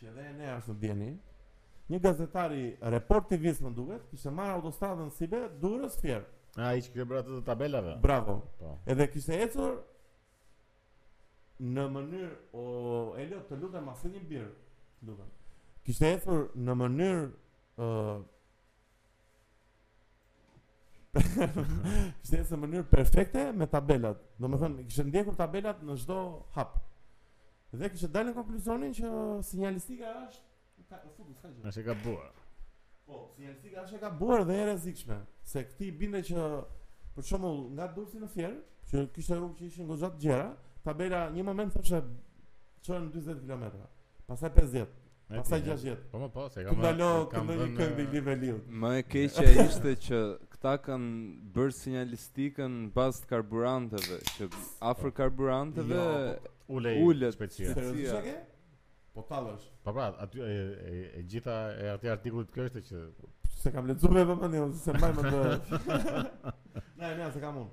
Që edhe Enea është në dijeni, një gazetar i Report TV-së më duket, kishte marrë autostradën si bie, Durrës-Fier. Ai që kishte bërë atë të tabelave? Bravo. Po. Edhe kishte ecur në mënyrë, o, Elio, të lutem, asë një birrë, të lutem. Kishte ecur në mënyrë uh, Kishte ecur në mënyrë perfekte me tabelat Domethënë, kishte ndjekur tabelat në çdo hap Dhe kishte dalë në konkluzionin që sinjalistika është ka, futu, ka gjë. Është e gabuar Po, sinjalistika është e gabuar dhe e rrezikshme Se këtij i binte që për shembull nga Durrësi në Fier Që kishte rrugë që ishin goxha të gjera Tabela një moment thoshte çoje në 40 km Pastaj 50 Pastaj 60. Po më po, se kam. Ndalo këndo një këngë të Live Lil. Më e keqja ishte që këta kanë bërë sinjalistikën në bazë të karburanteve, që afër karburanteve jo, po, ulej ulej shpejtësia. Seriozisht? Po tallësh. Po pra, aty e, e, e gjitha e atij artikullit kjo është që s'e kam lexuar vetëm tani, s'e mbaj mend. Ne, ne, se kam unë.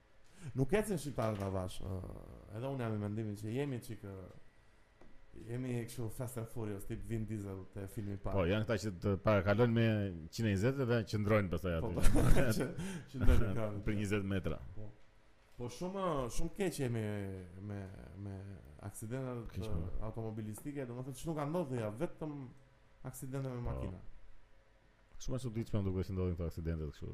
Nuk ecin shqiptarët avash, edhe unë jam i mendimit që jemi çikë jemi kështu fast and furious tip Vin Diesel te filmi i parë. Po, janë këta që të parakalojnë me 120 dhe qëndrojnë pastaj aty. Po, po. qëndrojnë këta për 20 metra. Po. Po shumë shumë keq jemi me me aksidente po. automobilistike, domethënë ç'nuk ka ndodhur ja vetëm aksidente me po. makina. Shumë e çuditshme më duket që ndodhin këto aksidente kështu.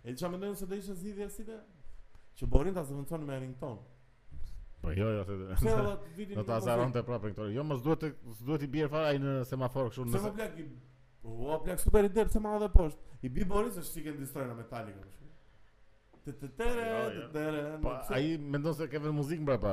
E di çfarë mendoj unë se do ishte zgjidhja si ide që borinë ta zëvendëson me ringtone. Po jo, jo, se do të acaronte prapë këto. Jo, mos duhet të duhet t'i bjerë fare ai në semafor kështu në. Se plak i Po ua plak super ide, pse më edhe poshtë. I bie borisë është Seek and Destroy me Metallica më shumë. Të të tërë, jo, jo. të tërë. Po ai mendon se ka vënë muzikë mbrapa.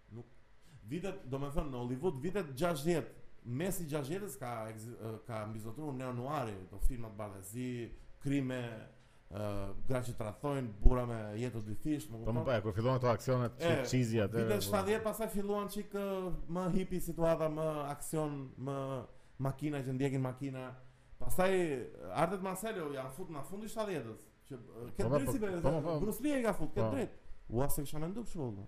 Nuk vitet, domethënë në Hollywood vitet 60, mesi 60-s ka ka mbizotëruar neo noir, ato filmat bardhezi, krime, gra që tradhtojnë, burra me jetë të dyfish, më kupton? Po po, kur filluan këto aksionet çik çizi atë. Vitet 70 pastaj filluan çik më hipi situata, më aksion, më makina që ndjekin makina. Pastaj artet marciale janë fut në fundi 70-s, që ke të po, po, drejtë se po, po, po, Bruce Lee e ka fut ke të po. drejtë. Ua s'e kisha menduar kështu.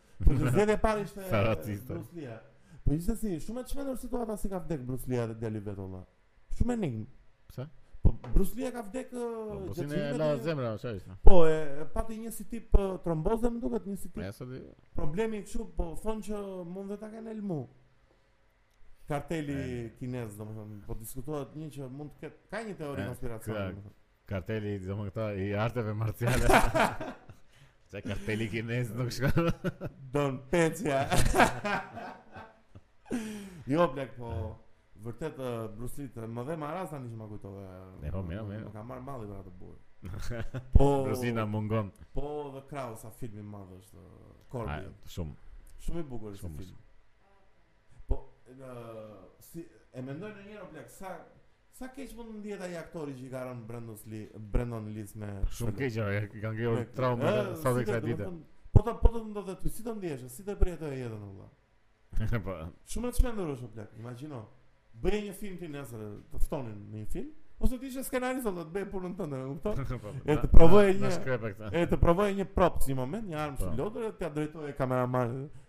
Po të zgjedhje e parë ishte Sa raciste. Bruce Lee. Po ishte si, shumë e çmendur situata si ka vdek Bruce Lee dhe djali i vet o vlla. Shumë enigmë. Pse? Po Bruce Lee ka vdek Po gjatë po, si ne xhirimeve e la të- zemra, çfarë ishte? Po, e, e pati një si tip e, tromboze, më duket, një si Po tip ja sa di. problemi kështu, po thonë që mund dhe ta kenë helmu. Karteli E. kinez, domethënë, po diskutohet një që mund të ketë ka një teori E, konspiracioni. krak. domethënë. Karteli, domethënë, i arteve marciale. Se karteli kinez nuk shkon. Don Pencia. jo plak po vërtet uh, Brusi t'më dhe maraz tani që më kujtove. Ne po mirë, mirë. Më ka marr malli për atë burrë. po Brusi na mungon. Po The Crow sa film i madh është Korbi. Shumë. Shumë i bukur është filmi. Po, në, si, e mendoj ndonjëherë o plak, sa, sa keq mund të ndihet ai aktori që i ka rënë Brandon Lee, Brandon Lee me... Shumë keq, jo, e kanë kjo trauma e, sot e kësaj dite. Po të, po të të ndodhte ty, si do ndiheshe, si do e përjetoje, vëlla? Po. Shumë e çmendur është o plak, imagino. Bëje një film ti nesër, të ftonin në një film, Ose ti ishe skenarist do të bëje punën tënde, e kupton? Po, po, e të provoj një. E të provoj një prop si moment, një armë si lodër, e ta drejtoj kameramanit.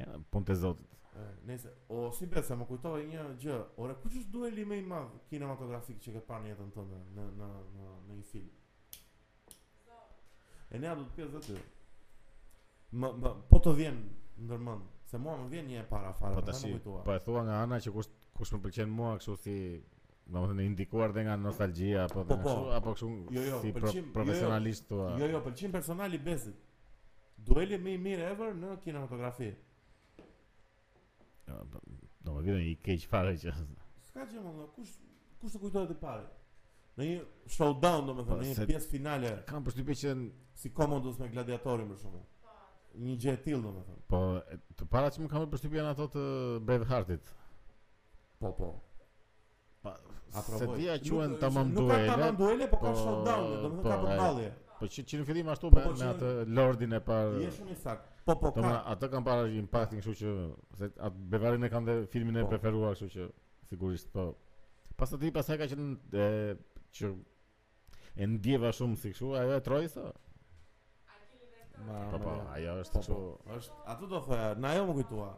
Ja, punët e Zotit. Nëse, o, si Bes, më kujtove një gjë, ore, kush është dueli më i madh kinematografik që ke parë në jetën tënde në, në, në, në një film? E dua të të pyes dhe ty. Më, më, po të vjen ndërmend, se mua më vjen një e para fara, po të si, më kujtua. Po e thua nga ana që kush, kush më pëlqen mua, kështu si Domethënë i ndikuar dhe nga nostalgjia apo dhe po, po. kështu apo kështu jo, jo, si pro, jo, jo. profesionalisht thua. Jo, jo, pëlqim personal i Bezit. Dueli më i mirë ever në kinematografi. Ja, po, do më vjen i keq fare që. Ska gjë më, kush kush të kujtohet i parë? Në një showdown domethënë, po, në një pjesë finale. Kam përshtypjen që si Commodus me gladiatorin për shembull. Një gjë e tillë domethënë. Po, të para që më... kam përshtypjen janë ato të Braveheartit. Po, po. Pa, s'e di a quhen tamam duele. Nuk ka tamam duele, po ka po, showdown, domethënë ka përbalje. Po, po që, që në fillim ashtu po, me, po, me atë lordin e parë. Je shumë i saktë. Po, po, ka. Atë kam parë në impaktin, kështu që, se atë Braveheartin e kam dhe filmin e preferuar, kështu që, sigurisht, po. Pas atij, pastaj ka qenë, e, që E ndjeva shumë si kështu, ajo e Trojës. Ma, po po, ajo është po, kështu, po. është atë do thoja, mua ajo më kujtua.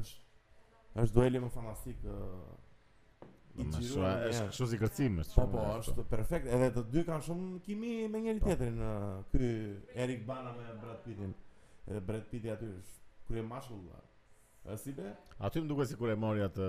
Është është dueli më fantastik ë i gjithë. Është kështu si kërcim, është. Po po, është perfekt. Edhe të dy kanë shumë kimi me njëri po. tjetrin ky Erik Bana me Brad Pittin. Edhe Brad Pitti aty është kryemashkull. Është si be? Aty më duket sikur e mori atë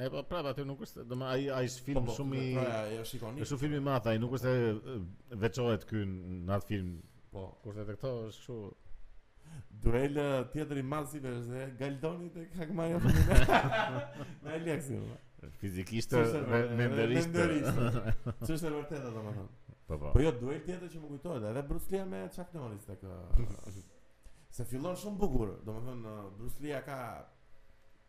E po prap aty nuk është, domethënë ai ai është film po, po, shumë i. Po, ai është ikonik. Është film i madh ai, nuk po, është po. se veçohet ky në atë film. Po, kurse te këto është kështu Duel tjetër i madh si Bes dhe Galdoni te kak më ajo. Me Alexi. Fizikisht me mendërisht. Ç'është e vërtetë domethënë. Po, po. po jo duel tjetër që më kujtohet, edhe Bruce Lee me Chuck Norris tek se fillon shumë bukur, domethënë Bruce Lee ka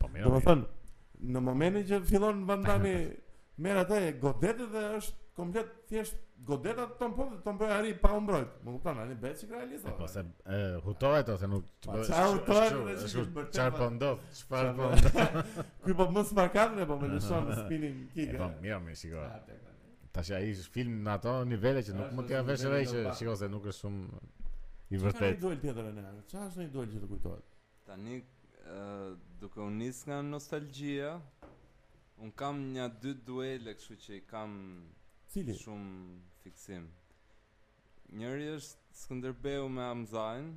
Po mirë. Domethënë, në momentin që fillon Van Damme merr atë goditje dhe është komplet thjesht godeta të tonë po të tonë bëjë ari pa u mbrojt më kupton, ani bëhet që kur realizon po se e, hutohet ose nuk të po, bëhet ça hutohet në që që bërë çfarë po ndodh çfarë po ndodh kuj po mësë ma kanë po me lëshon në spinning kick e po mirë mirë shiko tash që a i film në ato nivele që nuk më t'ia vësh edhe që sikur se nuk është shumë i vërtet ça është një duel tjetër e ne ça është një duel që të kujtohet Tani duke u nis nga nostalgjia, un kam nja dy duele kështu që i kam Cili? shum fiksim. Njëri është Skënderbeu me Hamzain,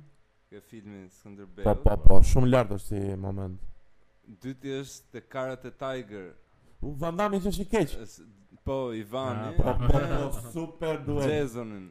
ke filmi Po Skënderbeu. po po, shumë lart është si moment. Dyti është te Karate Tiger. U Van Damme që është i keq. Është po Ivani Ah, po, po, me po, super duel. Xhejsonin.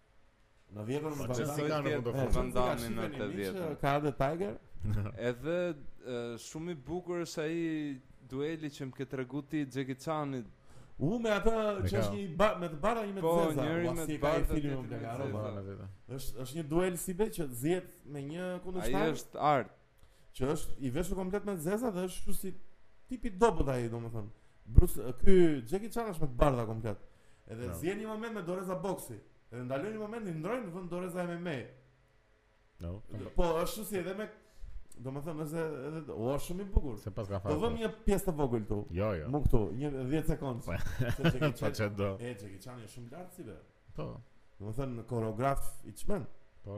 Në nëntëdhjetën po, Van Damme ka në fund të fundit. Van Damme në tetëdhjetën. Karate Tiger. Edhe shumë i bukur është ai dueli që më ke tregu ti Jackie Chanit. U me atë që është një ba, me të bardha një me po, zeza. Po njëri me të bardha njëri me zeza. Është është një duel si b që zihet me një kundërshtar. Ai është art. Që është i veshur komplet me zeza dhe është kështu si tipi dobët ai, domethënë. Bruce, ky Jackie Chan është me bardha komplet. Edhe no. zihen një moment me doreza boksi. Edhe ndalojnë një moment, i ndrojnë vënë doreza MMA. No. Po, është si edhe me Domethënë se edhe o është shumë i bukur. S'e paska fare. Do vëmë një pjesë të vogël këtu. Jo, jo. Mu këtu, një 10 sekondë. Po. Se Jackie Chan. Ça do. E Jackie Chan është shumë lart si be. Po. Domethënë koreograf i çmendur. Po.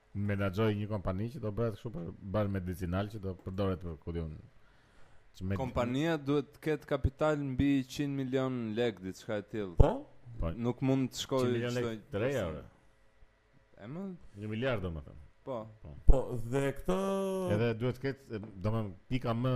menaxhoj një kompani që do bëhet kështu për bar medicinal që do përdoret për ku di un. Çme... Kompania duhet të ketë kapital mbi 100 milion lek diçka e tillë. Po? Po. Nuk mund të shkojë 100 milion lek të reja. Ë, më 1 miliard domethënë. Po. po. Po, dhe këtë Edhe duhet të ketë, domethënë pika më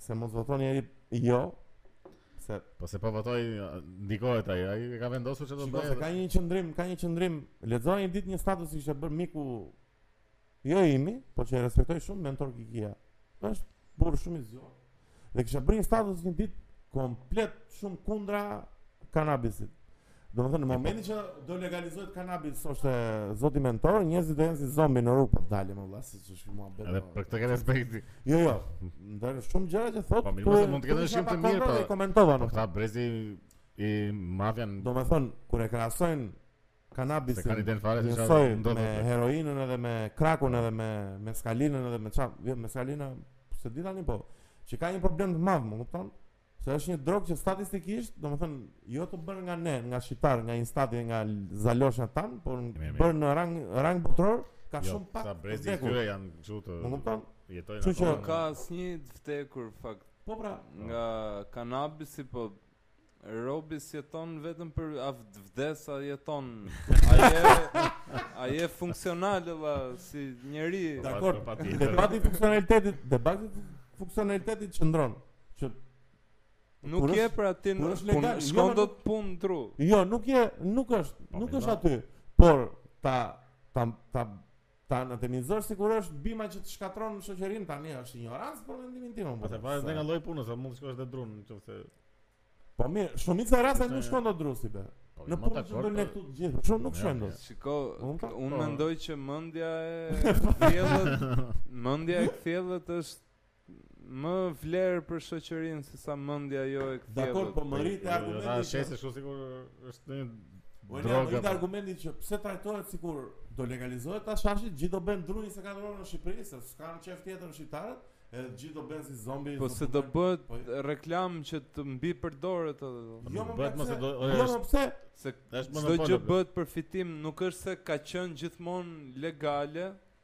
Se mos voton njeri jo, se po se po votoj ndikohet ai, ai e ka vendosur çfarë do bëjë. Shiko se ka një qëndrim, ka një qëndrim. Lexoja një ditë një status që kishte bërë miku jo imi, por që e respektoj shumë Mentor Kikia. Është burrë shumë i zgjuar. Dhe kishte bërë një status një ditë komplet shumë kundra kanabisit. Domethënë në momentin që do legalizohet kanabisi, tha zoti Mentor, njerëzit do jenë si zombi në rrugë për të dalë më vlas, siç është mua bëra. Edhe për këtë kam respekt. Jo, jo. Ndër shumë gjëra që thotë. Po mirë, mos mund të ketë shumë të mirë, po komentova. Po këta brezi i mafian. Domethënë kur e krahasojnë kanabisin s'kanë ide fare se çfarë ndodh me heroinën edhe me krakun edhe me meskalinën edhe me çfarë, jo meskalinën, s'e di tani po. Që ka një problem të madh, më kupton? Se është një drogë që statistikisht, domethënë, jo të bërë nga ne, nga shqiptarë, nga instati, nga zalosha tanë, por të bërë në rang, rang botëror, ka jo, shumë pak të vdekur. Sa brezi tyre janë që të më kupton? jetojnë ato. Që ka asnjë të vdekur, fakt. Po pra. Nga kanabisi, po robi s'jeton vetëm për a vdes a jeton. A je a je funksional valla si njeri. Dakor. Debati i funksionalitetit, debati i funksionalitetit qëndron. Që Nuk je është, pra ti nuk është legal, jo, shkon dot punë dru. Jo, nuk je, nuk është, pa, po, nuk është aty, por ta ta ta ta anatemizosh sikur është bima që të shkatërron shoqërinë tani është injorancë për mendimin tim. Po varet nga lloji i punës, a mund të shkosh dhe dru nëse Po mirë, shumica e rasteve nuk shkon dot dru, si be. Po, në punë që bëjnë këtu të gjithë, shumë nuk shkojnë dot. Shiko, unë mendoj që mendja e kthjellët, mendja e kthjellët është Më vlerë për shoqërinë se sa mendja jo e kthjellët. Dakor, po më rri te argumenti. Ata shesin kështu sikur është një Unë jam rri te argumenti që pse trajtohet sikur do legalizohet tash hashashi, gjithë do bën dru 24 orë në Shqipëri, se s'kanë qejf tjetër shqiptarët, edhe gjithë do bën si zombi. Po se do bëhet po, reklam që të mbipërdoret. Po jo, bëhet mos e do. Jo mo, pse? Se çdo gjë bëhet për fitim, nuk është se ka qenë gjithmonë legale.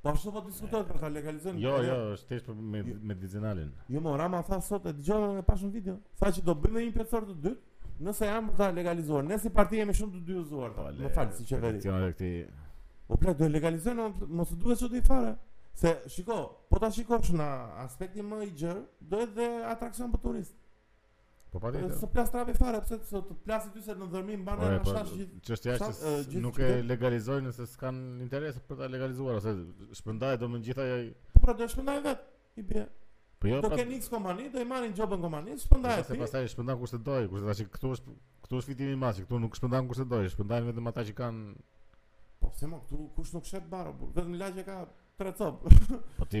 Po ashtu po diskutohet për ta legalizuar. Jo, jo, është thjesht për me, jo. medicinalin. Jo, mo Rama tha sot e dëgjova ne pashë një video. Tha që do bëjmë një pyetësor të dytë, nëse janë për ta legalizuar. Ne si parti jemi shumë të dyzuar. Po, më fal si qeveri. Kjo është ti. Po pra do legalizojnë, mos të duket çudi fare. Se shiko, po ta shikosh në aspektin më i gjerë, do edhe atraksion për turistët. Po patjetër. S'u plas trapi fare, pse të të plasi ty se në Dhërmi mban erë hashash gjithë. Çështja është se nuk e legalizojnë nëse s'kan interes për ta legalizuar ose shpërndaj domethënë gjithë ajo. Po pra do të shpërndaj vet. I bie. Po jo. Do keni X kompani, do i marrin gjobën kompani, shpërndaj atë. Po pastaj shpërndan kush të doj, kush tash këtu është këtu është fitimi më i madh, këtu nuk shpërndan kush të doj, shpërndajnë vetëm ata që kanë Po pse mo këtu kush nuk shet bar o, vetëm lagja ka tre cop. Po ti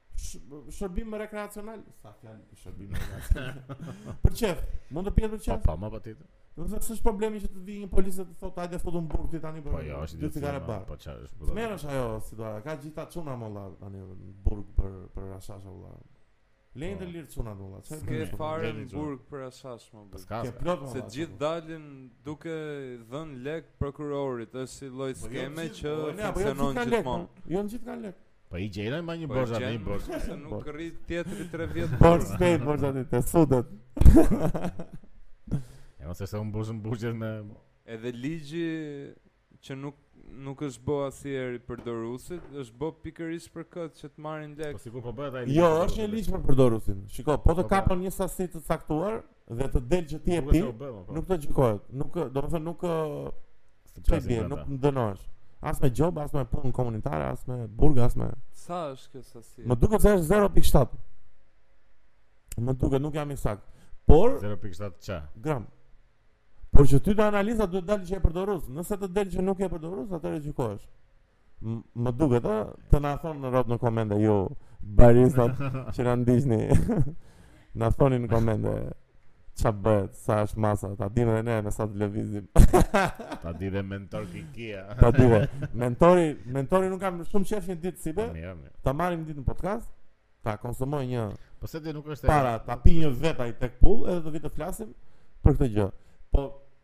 shërbim rekreacional, s'ka fjalë për shërbim rekreacional. për qejf, mund të pihet për qejf? Po, po, mo patjetër. Do të thotë problemi që të vijë një polic të thotë hajde futu m'burg ti tani për. Po, jo, është ditë gara bar. Po çfarë është? Po. Merresh ajo situata, ka gjithë ata çuna mo vlla tani në burg për për hashash vlla. Lëri të po. lirë çunat mo vlla. S'ke fare në burg për hashash më burg? Ka plot Se gjithë dalin duke dhën lek prokurorit, është si lloj po, jo, skeme që po, funksionon gjithmonë. Jo të gjithë kanë lek. Po i gjejnë mba një po borxha në një borxhë. Se nuk rri tjetri 3 vjet. Borxh shtyj borxhe ti të futet. Ja mos e sa un borxhën borxhë me Edhe ligji që nuk nuk është bo asnjëherë i përdorusit, është bë pikërisht për këtë që të marrin lek. Po sigurisht po bëhet ai. Jo, është një ligj për përdorusin. Shiko, po të kapën një sasi të caktuar, dhe të del që ti e pi, po. nuk të gjykohet. Nuk, domethënë nuk çfarë bie, nuk dënohesh. As me gjob, as me punë komunitare, as me burg, as me Sa është kjo sasi? Më duket se është 0.7. Më duket nuk jam i sakt. Por 0.7 ça? Gram. Por që ty te analiza duhet dalë që e përdorus. Nëse të del që nuk e përdorus, atëherë gjykohesh. Më duket, ë, të na thonë në rrot në komente ju baristat që na ndiqni. na thoni në komente ça bëhet, sa është masa, ta dimë dhe ne me sa të lëvizim. ta di dhe Mentor Kikia. ta di dhe. Mentori, mentori nuk kam shumë qejf një ditë si be. Po, mirë, mirë. Ta marrim një ditë në podcast, ta konsumoj një Po se ti nuk është para, ta pi një vetë ai tek pull edhe do vijë të flasim për këtë gjë. Po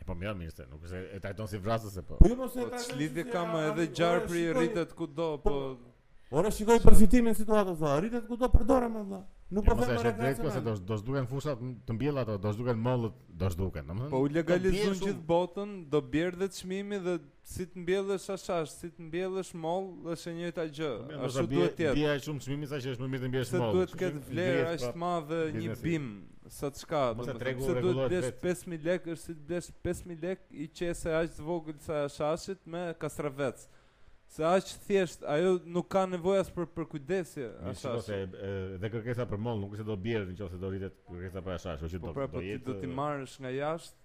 E po mirë, mirë se nuk është e trajton si vrasës se po. Po jo mos e po, trajton. Po lidhje kam edhe gjë që rritet kudo, po, po Ore shikoj përfitimin situatës sa rritet kudo përdoret më valla. Nuk po them për drejt ose do do zhduken fushat të mbjella ato, do zhduken mollët, do zhduken, domethënë. Po u legalizu në gjithë botën, do bjerë dhe çmimi dhe Si të mbjellësh hashash, si të mbjellësh moll, është e njëjta gjë. Po, Ashtu duhet të jetë. Bie aq shumë çmimi sa që është më mirë të mbjellësh moll. S'duhet të ketë vlerë aq të madhe një bim sa çka, domethënë, s'duhet të blesh 5000 lekë, është si të blesh 5000 lekë një qese aq të vogël sa e hashashit me kastravec. Se aq thjesht ajo nuk ka nevojë as për përkujdesje, ashtu. Se edhe kërkesa për moll nuk është se do bjerë nëse do rritet kërkesa për hashash, është do të do jetë. Po pra, po ti do t'i marrësh nga jashtë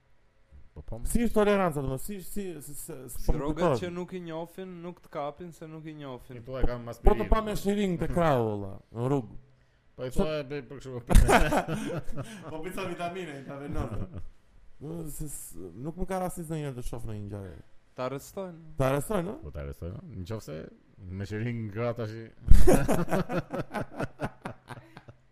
Po po. Si është toleranca domos? Si si si si po drogat që nuk i njohin, nuk të kapin se nuk i njohin. Po e kam aspirin Po të pa me shiring te krahu valla, në rrugë. Po i thua e bëj për kështu. Po pi ca vitamine i tave nën. Nuk më ka rastis ndonjëherë të shoh ndonjë gjë. Ta arrestojnë. Ta arrestojnë, no? Po ta arrestojnë. Në qoftë se me shiring gratë tash.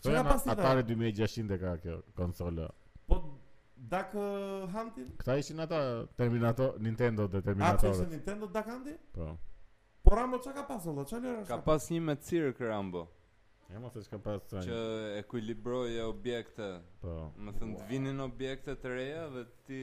Kjo ka pas Atari 2600 e ka kjo konsola. Po Duck Huntin? Këta ishin ata Terminator, Nintendo dhe Terminator. Ata ishin Nintendo Duck Huntin? Po. Po Rambo çka ka pas valla? Çfarë lëra? Ka pas një me cirk Rambo. Ja mos e ka pas tani. Që ekuilibroje objekte. Po. Më thënë të vinin objekte të reja dhe ti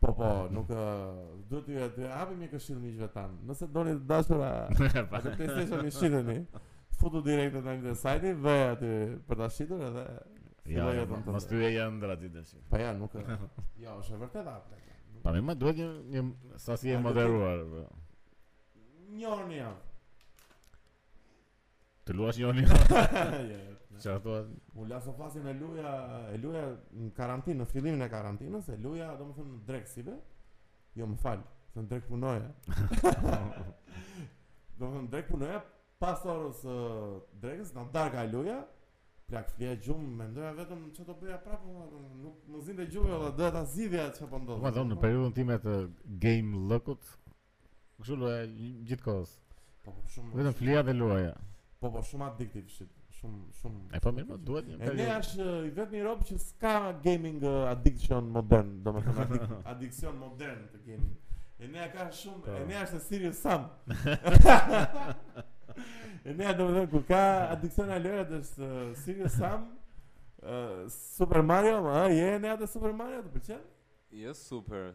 Po po, nuk ë duhet të jetë, japim një këshillë miqve tanë. Nëse doni të dashura, PlayStation-in shiteni. Futu direkt te ai sajti, vë aty për ta shitur edhe Ja, ja, mos të vijë ëndra ti tash. Po ja, nuk ë. Jo, është e vërtetë ajo. Po më duhet një një sasi e moderuar. Një orë jam. Të luash një një Që ato U la së flasin e luja E luja në karantinë Në fillimin e karantinës E luja domethënë drekave Jo më fal Se në drekë punoja Domethënë drekë punoja Pas orës uh, drekës Në darkë e luja Plako flija gjumë Mendoja vetëm Që të bëja prapë Nuk më zinte gjumë Dhe dhe dhe zidhja Që po ndodh po Domethënë periudhën time të gejmllëkut Kështu luja gjithë kohës. Po po shumë. Vetëm flija dhe luja. Po po shumë addictive shit. Shumë shumë. E po mirë, po, duhet një periudhë. Enea është i vetmi rob që s'ka gaming uh, addiction modern, domethënë adik addiction modern të gaming. Enea ka shumë, po. Enea është Serious Sam. Enea domethënë kur ka addiction alert është uh, Serious Sam. Uh, Super Mario, a Enea, Super Mario të pëlqen? Jo super,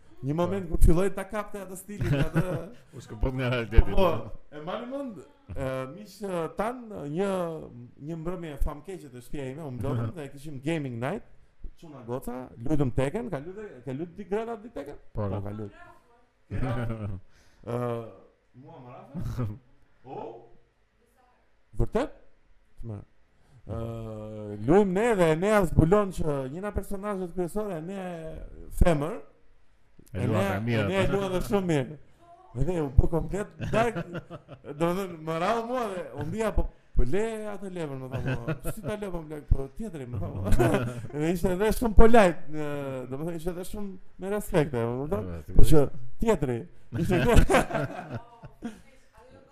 Një moment kur filloi ta kapte atë stilin atë. U shkëput nga realiteti. Po, e mban mend ë miqtë tanë një një mbrëmje famkeqe te shtëpia ime, u mblodhëm dhe kishim gaming night. Çuna goca, luajtëm Tekken, ka lujt, ka lujt di grada di Tekken? Po, po ka lujt. Ë, mua më rrahu. O, Vërtet? Të më. Uh, luim ne dhe Enea zbulon që njëra personazhet kryesore ne femër e luan e mirë ne luan dhe shumë mirë dhe ne u bë komplet dark domethënë më rrahu mua dhe u mpiva po Po lëre atë levën më thonë. Si ta lë po më lek po tjetrin më thonë. Dhe ishte edhe shumë polite, domethënë ishte edhe shumë me respekt, e kupton? Po që tjetri.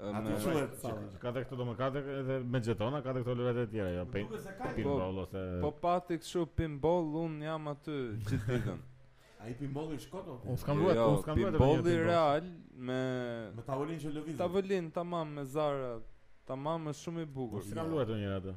Atë që është sallë. Ka dhe këto domethënë ka dhe edhe me zhetona, ka dhe këto lojërat e tjera, jo. Nuk është se ka pinball ose Po pati kështu pinball un jam aty gjithë ditën. Ai pinballi shkon apo? Unë s'kam luajtur, jo, unë s'kam luajtur. Pinballi real me me tavolinë që lëviz. Tavolinë tamam me zara, tamam është shumë i bukur. S'kam luajtur njëherë atë.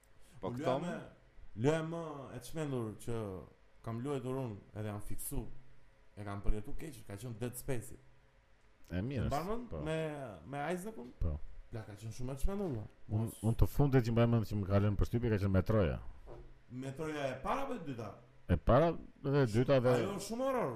Po këto më loja më e çmendur që kam luajtur unë, edhe jam fiksu. E kam përjetu keq, ka qenë Dead Space. E mirë. Mban mend po. me me Isaacun? Po. Ajo ka qenë shumë e çmendur. Unë un të fundit që mbaj mend që më ka lënë përshtypje ka qenë Metroja. Metroja e para apo e dyta? E para dhe e dyta dhe Ajo është shumë horror.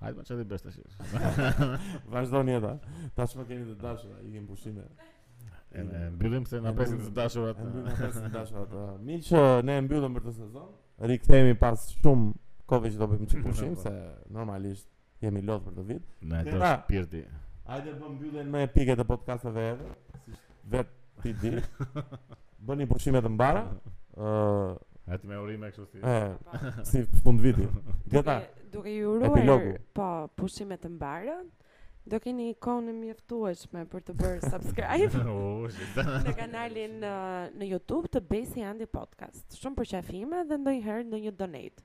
Hajde më çati bësh tash. Vazhdoni ata. Tash më keni të dashur, i kemi pushime. E ne mbyllim se na presin të dashurat. Ne mbyllim pas të dashurat. Po. Miq, ne e mbyllim për këtë sezon. Rikthehemi pas shumë kohë që do bëjmë çik pushim po. se normalisht jemi lodh për këtë vit. Ne do shpirti. Hajde bëm mbylljen më epike të podcasteve edhe. vet ti di. Bëni pushime të mbara. ë uh, Atë me urime kështu si. Ë, si fund viti. Gjeta. Duke i uruar po pushime të mbara. Do keni kohën e mjaftueshme për të bërë subscribe oh, në kanalin në, në YouTube të Besi Andi Podcast. Shumë përqafime dhe ndonjëherë ndonjë donate.